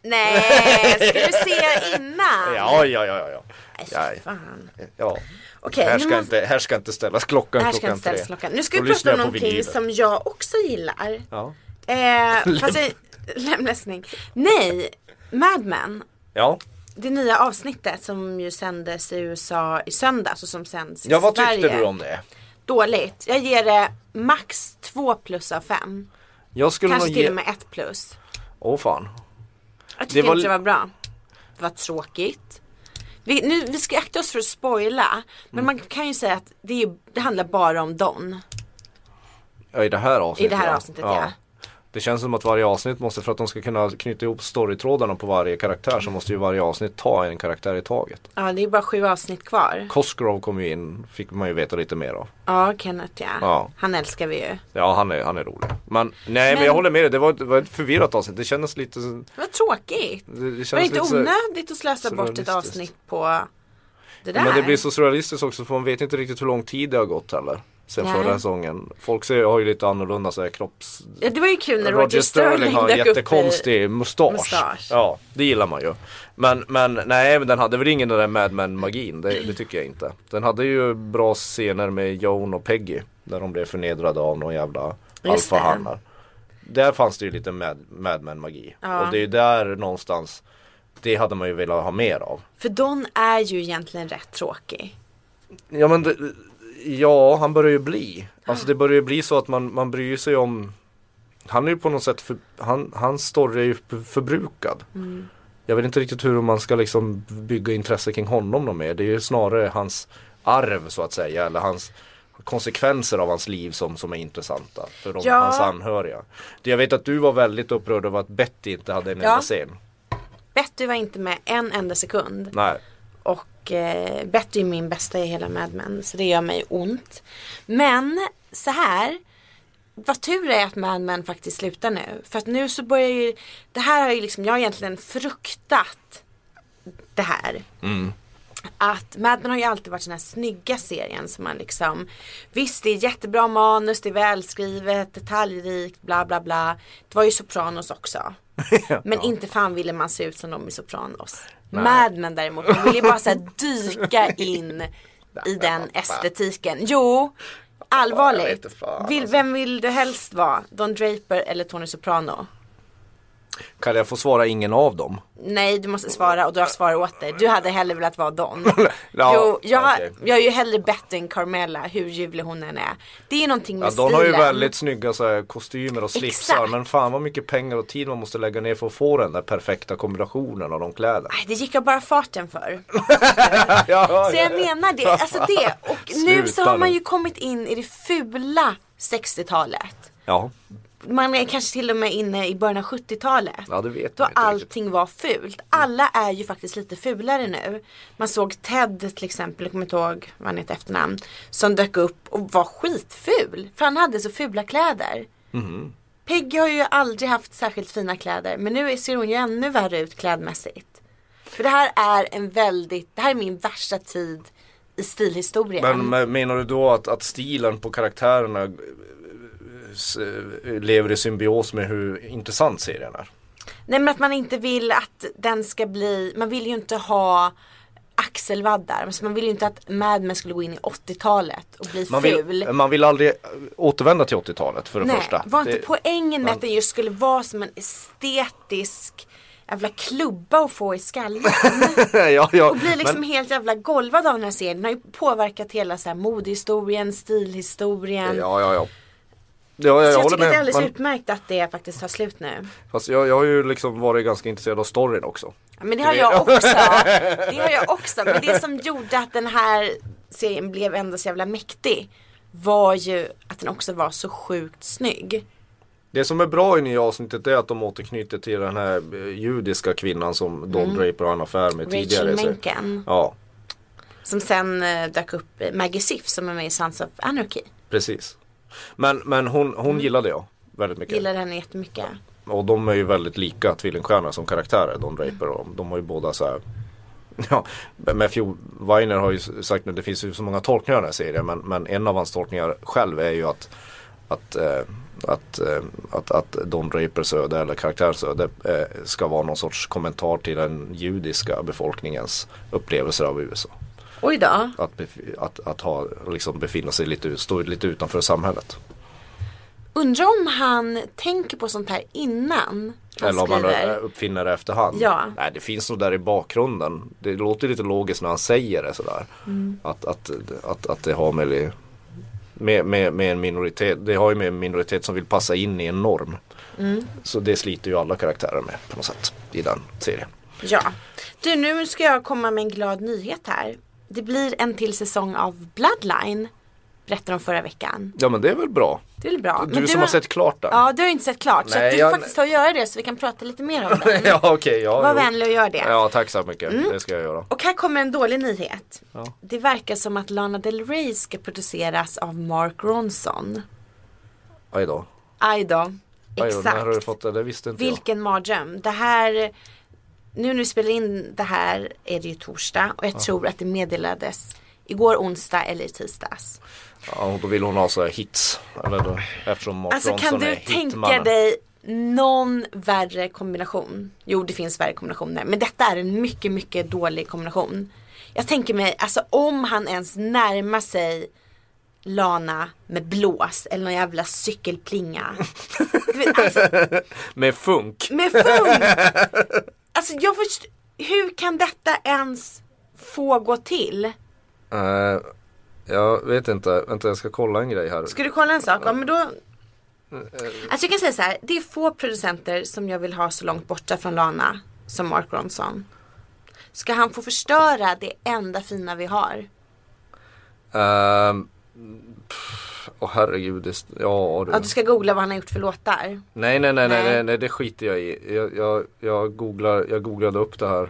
Nej, ska du se innan? Ja ja ja ja. Nej, fy fan. ja. Okej, här, ska måste- inte, här ska inte ställas klockan Här ska klockan inte ställas tre. klockan. Nu ska vi prata om någonting som jag också gillar. Ja. Eh, fast [LAUGHS] jag, lemlästning. Nej, Mad Men. ja. Det nya avsnittet som ju sändes i USA i söndags och som sänds i Ja vad Sverige. tyckte du om det? Dåligt. Jag ger det max 2 plus av 5. Jag skulle Kanske nog till och med 1 plus. Åh fan. Jag tycker Det var inte det var bra. Det var tråkigt. Vi, nu, vi ska akta oss för att spoila. Men Mm. man kan ju säga att det, är, det handlar bara om Don. Ja i det här avsnittet I det här ja. avsnittet ja. Det känns som att varje avsnitt måste, för att de ska kunna knyta ihop storytrådarna på varje karaktär så måste ju varje avsnitt ta en karaktär i taget. Ja, det är bara sju avsnitt kvar. Cosgrove kom ju in, fick man ju veta lite mer av. Ja, Kenneth ja. Ja. Han älskar vi ju. Ja han är, han är rolig. Men nej men, Men- jag håller med dig, det var, ett- det var ett förvirrat avsnitt. Det kändes lite Det var tråkigt. det, det Var det inte onödigt att slösa bort ett avsnitt på det där? Men det blir så surrealistiskt också för man vet inte riktigt hur lång tid det har gått heller. Sen Nej. förra säsongen. Folk ser, har ju lite annorlunda så här kropps... Ja, det var ju kul när Roger, Roger Sterling har upp i- jättekonstig mustasch. mustasch. Ja, det gillar man ju. Men, men nej, men den hade väl ingen den där Mad Men magin. Det, det tycker jag inte. Den hade ju bra scener med Joan och Peggy. Där de blev förnedrade av någon jävla alfahannar. Där fanns det ju lite Mad, Mad Men magi. Ja. Och det är ju där någonstans. Det hade man ju velat ha mer av. För Don är ju egentligen rätt tråkig. Ja men det, Ja han börjar ju bli Alltså det börjar ju bli så att man, man bryr sig om Han är ju på något sätt för, han, Hans story är ju för- förbrukad Jag vet inte riktigt hur man ska liksom bygga intresse kring honom något mer. Det är ju snarare hans arv så att säga. Eller hans konsekvenser av hans liv som, som är intressanta för de, Ja. hans anhöriga. Jag vet att du var väldigt upprörd över att Betty inte hade en Ja. enda scen. Betty var inte med en enda sekund. Nej. Och eh, Betty är min bästa i hela Mad Men. Så det gör mig ont. Men så här. Vad tur är att Mad Men faktiskt slutar nu. För att nu så börjar ju. Det här har ju liksom. Jag har egentligen fruktat. Det här. Mm. Att Mad Men har ju alltid varit den här snygga serien som man liksom Visst det är jättebra manus, det är välskrivet, detaljrikt, bla bla bla. Det var ju Sopranos också. [LAUGHS] Men inte fan ville man se ut som de i Sopranos. Mad Men däremot, man ville ju bara så här [LAUGHS] dyka in i den estetiken. Jo, allvarligt. Vill, vem vill du helst vara? Don Draper eller Tony Soprano? Kan jag få svara ingen av dem? Nej, du måste svara och du har svarat åt dig. Du hade hellre velat vara Don. [LAUGHS] Ja, jo, jag, okej. jag är ju hellre bättre än Carmella, hur ljuvlig hon än är. Det är ju någonting med Ja, stilen. de har ju väldigt snygga så här, kostymer och slipsar Exakt. men fan vad mycket pengar och tid man måste lägga ner för att få den där perfekta kombinationen av de kläderna. Nej, det gick jag bara farten för. [LAUGHS] Ja, Så jag menar det, alltså det. Och nu så har man ju kommit in i det fula 60-talet. Ja, Man är kanske till och med inne i början av 70-talet. ja det vet Då inte riktigt. allting var fult. Alla är ju faktiskt lite fulare nu. Man såg Ted till exempel, jag kommer inte ihåg vad han heter efternamn. Som dök upp och var skitful. För han hade så fula kläder. Mhm. Peggy har ju aldrig haft särskilt fina kläder. Men nu ser hon ju ännu värre ut klädmässigt. För det här är en väldigt, det här är min värsta tid i stilhistorien. Men men menar du då att, att stilen på karaktärerna lever i symbios med hur intressant serien är? Nej men att man inte vill att den ska bli, man vill ju inte ha axelvaddar. Alltså man vill ju inte att Mad Men skulle gå in i 80-talet och bli Man ful. vill, man vill aldrig eh, återvända till 80-talet för det Nej, första. var inte Det- poängen med att den just skulle vara som en estetisk jävla klubba att få i skallen. [LAUGHS] ja, ja, Och bli liksom men, helt jävla golvad av den här serien. Den har ju påverkat hela så här modehistorien, stilhistorien. ja, ja, ja. Ja, jag, så jag håller tycker att det är med. alldeles Men, utmärkt att det faktiskt tar slut nu. fast jag, jag har ju liksom varit ganska intresserad av storyn också. Ja, men det har jag också. [LAUGHS] Det har jag också. Men det som gjorde att den här serien blev ändå så jävla mäktig var ju att den också var så sjukt snygg. Det som är bra i nya avsnittet är att de återknyter till den här eh, judiska kvinnan som Don Draper har en affär med tidigare. Mm. Rachel Menken. Ja, Som sen eh, dök upp Maggie Siff som är med i Sons of Anarchy. precis. Men, men hon, hon gillade jag väldigt mycket. Mm. Gillade henne jättemycket. Och de är ju väldigt lika tvillingstjärnor som karaktärer, Don Draper och de har ju båda så här [LAUGHS] Ja, Matthew Weiner har ju sagt nu, det finns ju så många tolkningar av den här serien men, men en av hans tolkningar själv är ju att att, eh, att, eh, att, att Don Drapers öde eller karaktärens öde eh, ska vara någon sorts kommentar till den judiska befolkningens upplevelser av USA. Oj då. Att, att, att ha, liksom befinna sig lite, stå lite utanför samhället. Undrar om han tänker på sånt här innan han Eller om skriver. eh, uppfinner det efterhand. Ja. Nej det finns nog där i bakgrunden. Det låter lite logiskt när han säger det sådär. Mm. Att, att, att, att det har med, med, med, med en minoritet. Det har ju med en minoritet som vill passa in i en norm. Mm. Så det sliter ju alla karaktärer med på något sätt i den serien. Ja. Du nu ska jag komma med en glad nyhet här. Det blir en till säsong av Bloodline. Berättade de förra veckan. Ja men det är väl bra. Det är väl bra. Du, som har sett klart den. Ja du har inte sett klart. så Nej, att du jag- får faktiskt ta och göra det så vi kan prata lite mer om den. [LAUGHS] ja okej. ja, Var jo. vänlig och gör det. Ja tack så mycket. Det ska jag göra. Och här kommer en dålig nyhet. Det verkar som att Lana Del Rey ska produceras av Mark Ronson. Aj då. Aj då. Aj då. Exakt. När har du fått det? Det visste inte Vilken mardröm. Det här, nu när vi spelar in det här är det ju torsdag och jag tror att det meddelades igår onsdag eller i tisdags. Ja, och då vill hon ha så här hits. Eller då, eftersom Mark Alltså kan du tänka dig någon värre kombination? Jo det finns värre kombinationer men detta är en mycket mycket dålig kombination. Jag tänker mig alltså om han ens närmar sig Lana med blås eller någon jävla cykelplinga. Alltså, [LAUGHS] Med funk. med funk! Alltså jag förstår, hur kan detta ens få gå till? Eh, jag vet inte, vänta jag ska kolla en grej här. Ska du kolla en sak? Ja, men då... Alltså jag kan säga så här, det är få producenter som jag vill ha så långt borta från Lana som Mark Ronson. Ska han få förstöra det enda fina vi har? Ehm, Åh herregud, det, ja du. Ja, du ska googla vad han har gjort för låtar. Nej, nej, nej, nej, Nej. nej, det skiter jag i. Jag, jag, jag, googlar, jag googlade upp det här.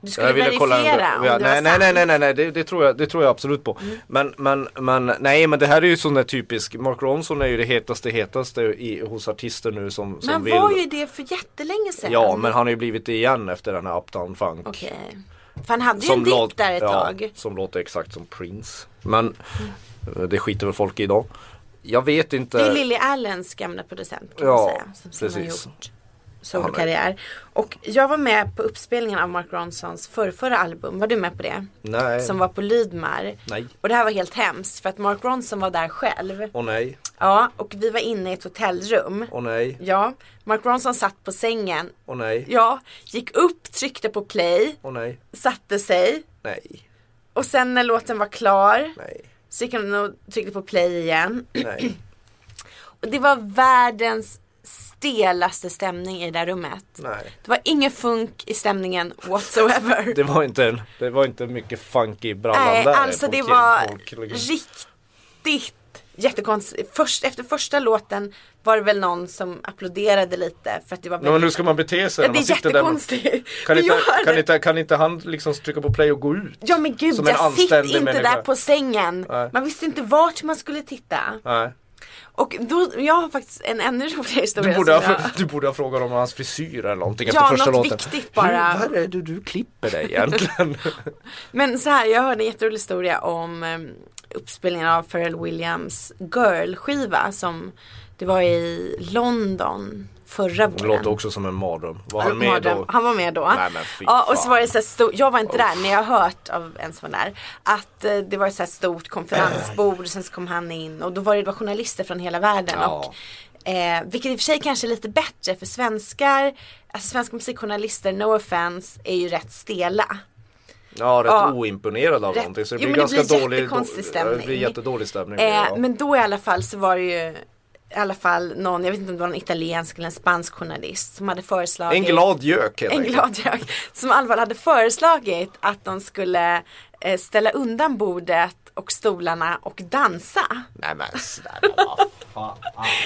Du skulle Jag ville kolla verifiera om ja, det nej, var nej, sant. nej, nej, nej, nej, det, det, tror jag, det tror jag absolut på. Mm. Men, men, men, nej, men det här är ju sån där typisk, Mark Ronson är ju det hetaste, hetaste i, hos artister nu som, som Men vill. var ju det för jättelänge sedan. Ja, men han har ju blivit det igen efter den här Uptown Funk. Okej. För han hade ju en dikt där ett ja, tag. Som låter exakt som Prince. Men eh, det skiter väl folk i idag. Jag vet inte. Det är Lily Allens gamla producent kan Ja, man säga. Som, som har precis. gjort solokarriär. Och jag var med på uppspelningen av Mark Ronsons förrförra album. Var du med på det? Nej. Som var på Lydmar. Nej. Och det här var helt hemskt för att Mark Ronson var där själv. Åh nej, Ja, och vi var inne i ett hotellrum. åh nej, Ja, Mark Ronson satt på sängen. åh nej, Ja, gick upp, tryckte på play, åh nej, satte sig. nej, Och sen när låten var klar nej, så gick han och tryckte på play igen. [CLEARS THROAT] Och det var världens stelaste stämning i det där rummet. nej. Det var ingen funk i stämningen whatsoever. [LAUGHS] Det var inte, det var inte mycket funk i brallan Nej, alltså det var riktigt jättekonstigt. Först, efter första låten var det väl någon som applåderade lite för att det var Men hur ska man bete sig Ja, det är jättekonstigt. Kan inte, kan, inte, kan inte han liksom trycka på play och gå ut? Ja men gud, jag sitter inte människa. där på sängen. Nej. Man visste inte vart man skulle titta. Nej. Och då, jag har faktiskt en ännu roligare historia. Du borde, ha, jag- du borde ha frågat om hans frisyr eller någonting Ja, efter första något låten. viktigt bara. Hur är det du klipper dig egentligen? [LAUGHS] Men så här, jag hörde en jätterolig historia om um, uppspelningen av Pharrell Williams Girl-skiva som det var i London förra Det våren. låter också som en mardröm. Var han med mardröm. då? Han var med då. Nej, ja, och så var det så här stor, jag var inte där men jag har hört av en som var där. Att eh, det var ett så stort konferensbord och sen så kom han in och då var det, det var journalister från hela världen. Ja. Och, eh, vilket i och för sig kanske är lite bättre för svenskar, alltså svenska musikjournalister, no offense, är ju rätt stela. Ja, rätt Ja. oimponerad av Rätt- någonting. Så det Jo, blir men det ganska blir dålig, jättekonstig då- stämning. Det blir jättedålig stämning. Eh, ja. Men då i alla fall så var det ju i alla fall någon, jag vet inte om det var en italiensk eller en spansk journalist som hade föreslagit En glad gök helt en enkelt. glad jag som fall hade föreslagit att de skulle eh, ställa undan bordet och stolarna och dansa. Nej men snälla.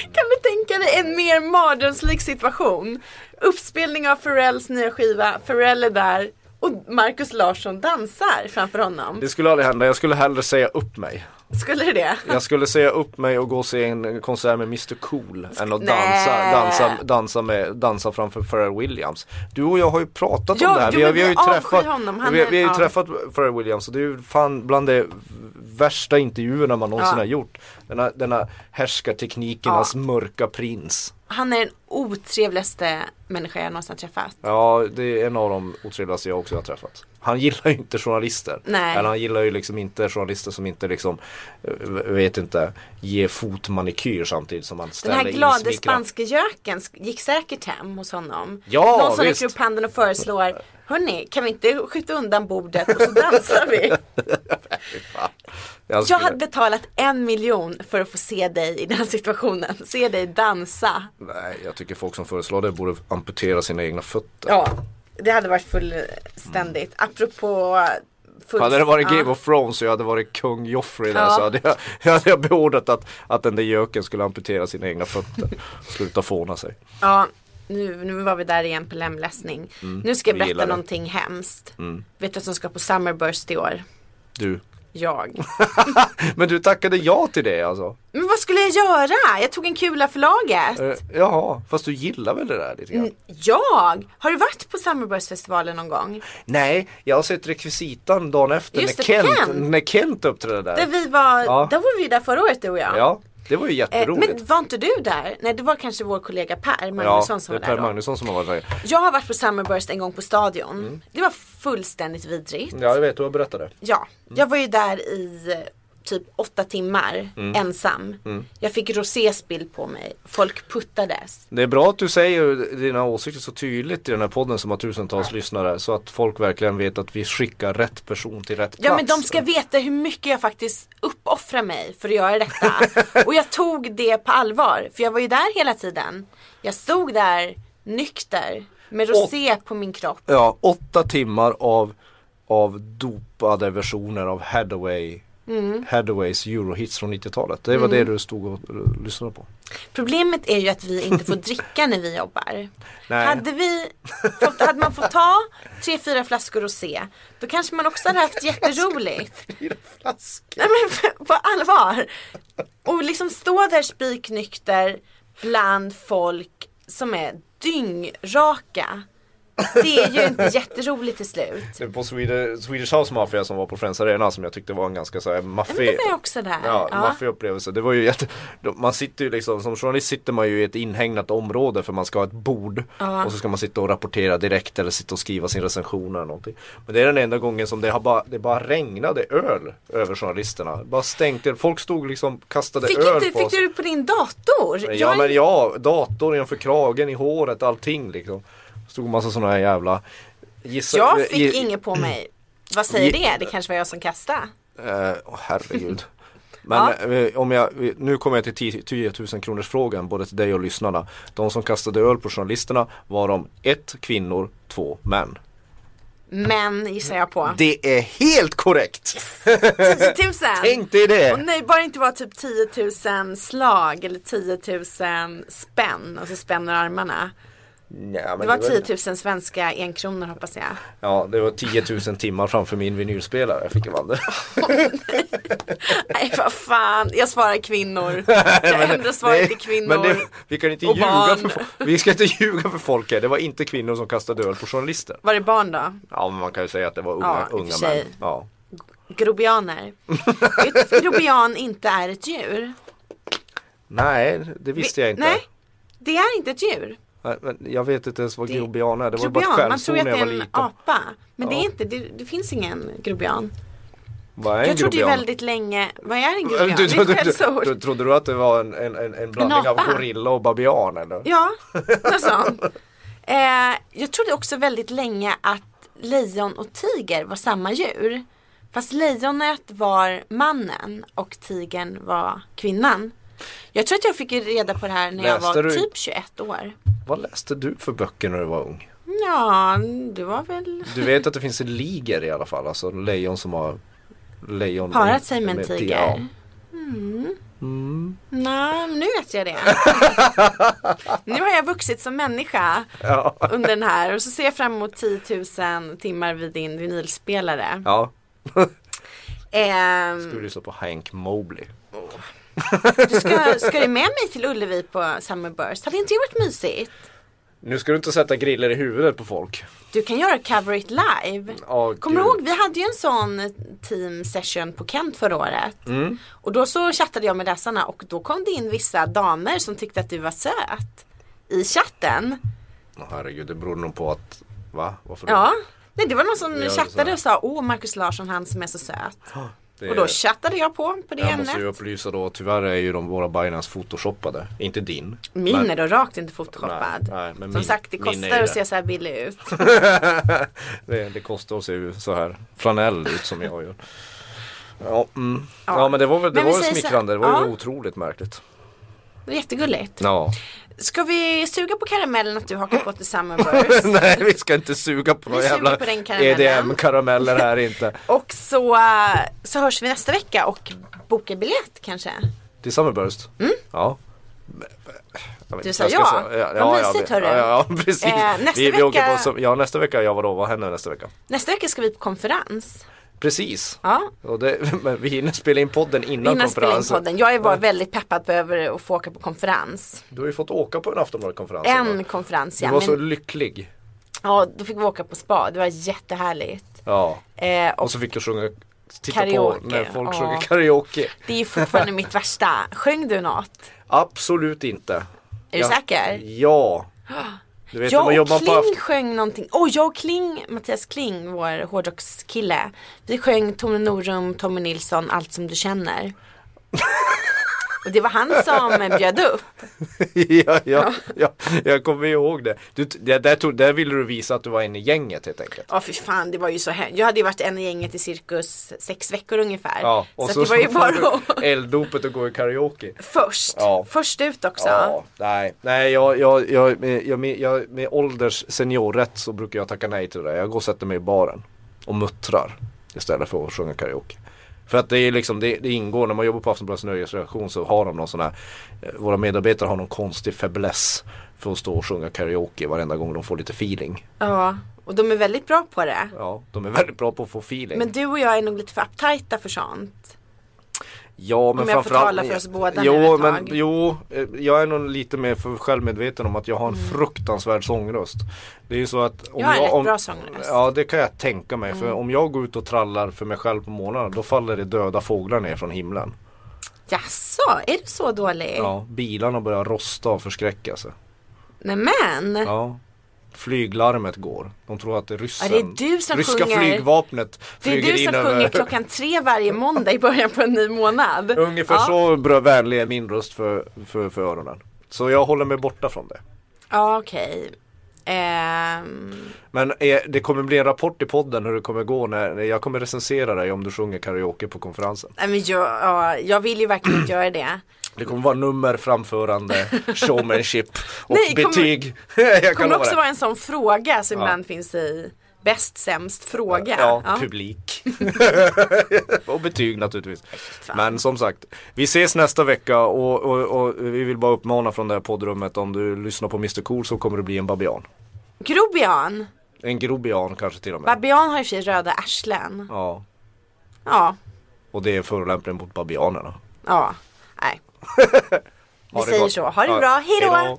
Kan du tänka dig en mer mardrömslik situation? Uppspelning av Pharrells nya skiva, Pharrell är där och Markus Larsson dansar framför honom. Det skulle aldrig hända. Jag skulle hellre säga upp mig. Skulle det det? Jag skulle säga upp mig och gå och se en konsert med Mr Cool än att dansa, dansa, dansa, med, dansa framför Pharrell Williams. Du och jag har ju pratat Ja, om det här. jo, Vi har, vi har ju träffat, honom. Vi, vi har ju ja. träffat Pharrell Williams och det är ju fan bland det värsta intervjuerna man någonsin Ja. har gjort. Denna, denna härskarteknikernas mörka prins. Han är den otrevligaste människa jag någonsin har träffat. Ja, det är en av de otrevligaste jag också har träffat. Han gillar ju inte journalister. Nej. Eller han gillar ju liksom inte journalister som inte liksom, eh, vet inte, ger fotmanikyr samtidigt som han Den ställer här glada insmickrande- spanske göken gick säkert hem hos honom. Ja, Någon som visst. räcker upp handen och föreslår Hörni, kan vi inte skjuta undan bordet och så dansar vi? [LAUGHS] Jag, Jag skulle- hade betalat en miljon för att få se dig i den situationen. Se dig dansa. Nej, jag tycker folk som föreslår det borde amputera sina egna fötter. Ja, det hade varit fullständigt. Apropå full... Hade det varit. Game of Thrones och jag hade varit kung Joffrey där Ja. så hade jag, [LAUGHS] jag hade jag beordrat att, att den där göken skulle amputera sina egna fötter. [LAUGHS] Sluta fåna sig. Ja, nu, nu var vi där igen på lemlästning. nu ska jag berätta gillar det. någonting hemskt. Vet du vad som ska på Summerburst i år? Du. Jag. [LAUGHS] Men du tackade ja till det alltså? Men vad skulle jag göra? Jag tog en kula för laget. Eh, jaha, fast du gillar väl det där lite grann? Jag? Har du varit på Summerburst-festivalen någon gång? Nej, jag har sett rekvisitan dagen efter Just när det, Kent, Kent. när Kent uppträdde där. Där vi var, Ja. där var vi där förra året du och jag. Ja, det var ju Eh, jätteroligt. men var inte du där? Nej det var kanske vår kollega Per ja, Magnusson som det är var Per där då. Magnusson som har varit där. Jag har varit på Summerburst en gång på Stadion. Mm. Det var fullständigt vidrigt. Ja, jag vet, du har berättat det. Ja, jag var ju där i eh, typ åtta timmar Mm. ensam. Jag fick roséspill på mig. Folk puttades. Det är bra att du säger dina åsikter så tydligt i den här podden som har tusentals lyssnare så att folk verkligen vet att vi skickar rätt person till rätt plats. Ja men de ska veta hur mycket jag faktiskt uppoffrar mig för att göra detta. [LAUGHS] Och jag tog det på allvar. För jag var ju där hela tiden. Jag stod där nykter. Med rosé på min kropp. Ja, åtta timmar av, av dopade versioner av Hathaway Mm. Hadhaways Eurohits från 90-talet. Det var det du stod och och lyssnade på. Problemet är ju att vi inte får [LAUGHS] dricka när vi jobbar. Nej. Hade, vi fått, hade man fått ta tre, fyra flaskor rosé då kanske man också hade haft [LAUGHS] jätteroligt. Nej men på allvar. Och liksom stå där spiknykter bland folk som är dyngraka. Det är ju inte jätteroligt till slut. Det är på Swedish, Swedish House Mafia som var på Friends Arena som jag tyckte var en ganska så här Men maffig var också där. Ja, Ja. maffig upplevelse. Det var ju jätte, man sitter ju liksom, som journalist sitter man ju i ett inhägnat område för man ska ha ett bord och så ska man sitta och rapportera direkt eller sitta och skriva sin recension eller någonting. Men det är den enda gången som det har bara, det bara regnade öl över journalisterna. Bara stänkte, folk stod liksom kastade Fick, öl inte, på fick oss. du det på din dator? Ja Jag men ja, datorn inför kragen, i håret, allting liksom. Stod massa sådana här jävla Gissa, Jag eh, fick inget på mig. Vad säger det? Det kanske var jag som kastade. Eh, åh, herregud. [LAUGHS] Men eh, om jag, nu kommer jag till 10 10 000 kronors frågan både till dig och lyssnarna. De som kastade öl på journalisterna var de ett kvinnor, två män. Men gissar jag på. Det är helt korrekt! 10 000. [LAUGHS] Tänk dig det! Och nej, bara inte var typ 10 000 slag eller 10 000 spänn och så spänner armarna. Ja, Det var var- 10 000 svenska enkronor hoppas jag. Ja, det var 10 000 timmar framför min vinylspelare. Jag fick en vann. Nej vad fan, jag svarar kvinnor. [LAUGHS] Jag ändrar svaret till kvinnor. Men det, vi kan inte och ljuga barn. för. Vi ska inte [LAUGHS] ljuga för folk här. Det var inte kvinnor som kastade öl på journalister. Var det barn då? Ja, men man kan ju säga att det var unga, Ja, unga män. Ja. Grobianer. Vet du att grobian inte är ett djur? Nej, det visste jag inte. Nej, det är inte ett djur. Jag vet inte ens vad Det- grobian är. Det var bara ett Grobian, man tror skällsord att när det jag är var en liten. apa. Men det Ja. är inte, det, det finns ingen grobian. Vad är en Jag trodde ju grobian? väldigt länge, vad är en grobian? Du, Det du, är du, du, skällsord. trodde du att det var en, en, en, en blandning av apa. gorilla och babian eller? Ja, [LAUGHS] något sånt. Eh, jag trodde också väldigt länge att lejon och tiger var samma djur. Fast lejonet var mannen och tigern var kvinnan. Jag tror att jag fick reda på det här när jag Läste var du- typ 21 år. Vad läste du för böcker när du var ung? Ja, du var väl Du vet att det finns en liger i alla fall, alltså lejon som har lejon parat sig med en tiger. Mm. Nej, men nu vet jag det. [LAUGHS] nu har jag vuxit som människa Ja. under den här och så ser jag fram emot 10 000 timmar vid din vinylspelare. ja. [LAUGHS] Ehm, Du lyssnar på Hank Mobley. Du ska, ska du med mig till Ullevi på Summerburst? Hade inte det varit mysigt? Nu ska du inte sätta griller i huvudet på folk. Du kan göra Cover It Live. Ja, Kommer du ihåg, vi hade ju en sån team session på Kent förra året. Mm. Och då så chattade jag med läsarna och då kom det in vissa damer som tyckte att du var söt. I chatten. Åh, herregud, det beror nog på att, va? Varför då? Ja. Nej, det var någon som chattade och sa Åh Markus Larsson han som är så söt. Det Och då chattade jag på på det Jag ämnet. måste ju upplysa då, tyvär är ju de våra Binance photoshoppade. Inte din. Min Men- är då rakt inte photoshoppad. Nej, nej, men Som min- sagt det kostar att se så här billig ut. [LAUGHS] det, det kostar att se så här flanell ut som jag gör. Ja, mm. Ja. ja men det var väl, det Men var väl säger så- smickrande, det var ju ja. otroligt märkligt. Jättegulligt. Ja. Ska vi suga på karamellen att du hakar på till Summerburst? [LAUGHS] Nej vi ska inte suga på några jävla. EDM-karameller här inte. [LAUGHS] Och så, så hörs vi nästa vecka och bokar biljett kanske. Till Summerburst? Ja. Jag vet Du sa ja. säga- Vad ja, mysigt, ja, hörru. ja, ja, [LAUGHS] precis. Eh, nästa vi, vi åker vecka- på, ja nästa vecka, ja vadå, vad händer nästa vecka? Nästa vecka ska vi på konferens. Precis. Ja, Och det, [LAUGHS] men vi hinner spela in podden innan vi hinner spela in konferensen. podden. Jag bara väldigt peppad på över att få åka på konferens. Du har ju fått åka på en Aftonbladet-konferens. En konferens Du ja. var så Men, lycklig. ja, då fick vi åka på spa. Det var jättehärligt. Ja. Eh, och Och så fick du sjunga Titta Karaoke, på när folk ja. sjunger karaoke. det är fortfarande mitt värsta. Sjöng du något? [LAUGHS] Absolut inte. Är du säker? Ja. [GASPS] Du vet Jag man och jobbar på Kling Aft- sjöng någonting. Åh, jag och Kling, Mattias Kling, vår hårdrockskille. Vi sjöng Tone Norum, Tommy Nilsson, Allt som du känner. Och det var han som bjöd upp. [LAUGHS] ja, ja, ja, jag kommer ihåg det. Du, där, där, tog, där ville du visa att du var en i gänget helt enkelt. Ja fy fan det var ju så här. Jag hade ju varit en i gänget i cirkus sex veckor ungefär. Ja, så, så det var ju bara. Elddopet och gå i karaoke. Först, Ja. först ut också. Ja, nej, nej jag, jag, jag, med, jag, med, jag, med ålders seniorrätt så brukar jag tacka nej till det. Jag går och sätter mig i baren och muttrar istället för att sjunga karaoke. För att det är liksom, det, det ingår när man jobbar på Aftonbladets nöjesredaktion så har de någon sån här eh, Våra medarbetare har någon konstig fäbless för att stå och sjunga karaoke varenda gång de får lite feeling. Ja, och de är väldigt bra på det. Ja, de är väldigt bra på att få feeling. Men du och jag är nog lite för uptajta för sånt. Ja men Om jag får tala för oss båda jo, nu ett men, tag. Jo, eh, jag är nog lite mer för självmedveten om att jag har en fruktansvärd sångröst. Det är ju så att om Jag har en rätt om, bra sångröst. Mm. Ja det kan jag tänka mig. För om jag går ut och trallar för mig själv på morgonen då faller det döda fåglar ner från himlen. Jaså, är du så dålig? Ja, bilarna börjar rosta av förskräckelse. Nämen. Ja. Flyglarmet går. De tror att är ryssen. Ja, det är du som Ryska sjunger. flygvapnet Det är flyger du som över. sjunger klockan tre varje måndag i början på en ny månad. [LAUGHS] Ungefär ja. så bra vänlig är min röst för, för, för öronen. Så jag håller mig borta från det. Ja okej. Ehm, Men eh, det kommer bli en rapport i podden hur det kommer gå när när jag kommer recensera dig om du sjunger karaoke på konferensen. nej, men jag, ja, jag vill ju verkligen inte [CLEARS THROAT] göra det. Det kommer vara nummer, framförande, [LAUGHS] showmanship och Nej, betyg. [LAUGHS] Det kommer också vara en sån fråga som ibland finns i Bäst sämst fråga. Ja, Ja. publik. [LAUGHS] och betyg naturligtvis. Men som sagt, vi ses nästa vecka och, och, och vi vill bara uppmana från det här poddrummet om du lyssnar på Mr Cool så kommer det bli en babian. Grobian. En grobian kanske till och med. Babian har ju i och för sig röda arslen. Ja, Ja, och det är förolämpning mot babianerna. ja. [LAUGHS] Vi säger så. Ha det bra. Hej då! hejdå.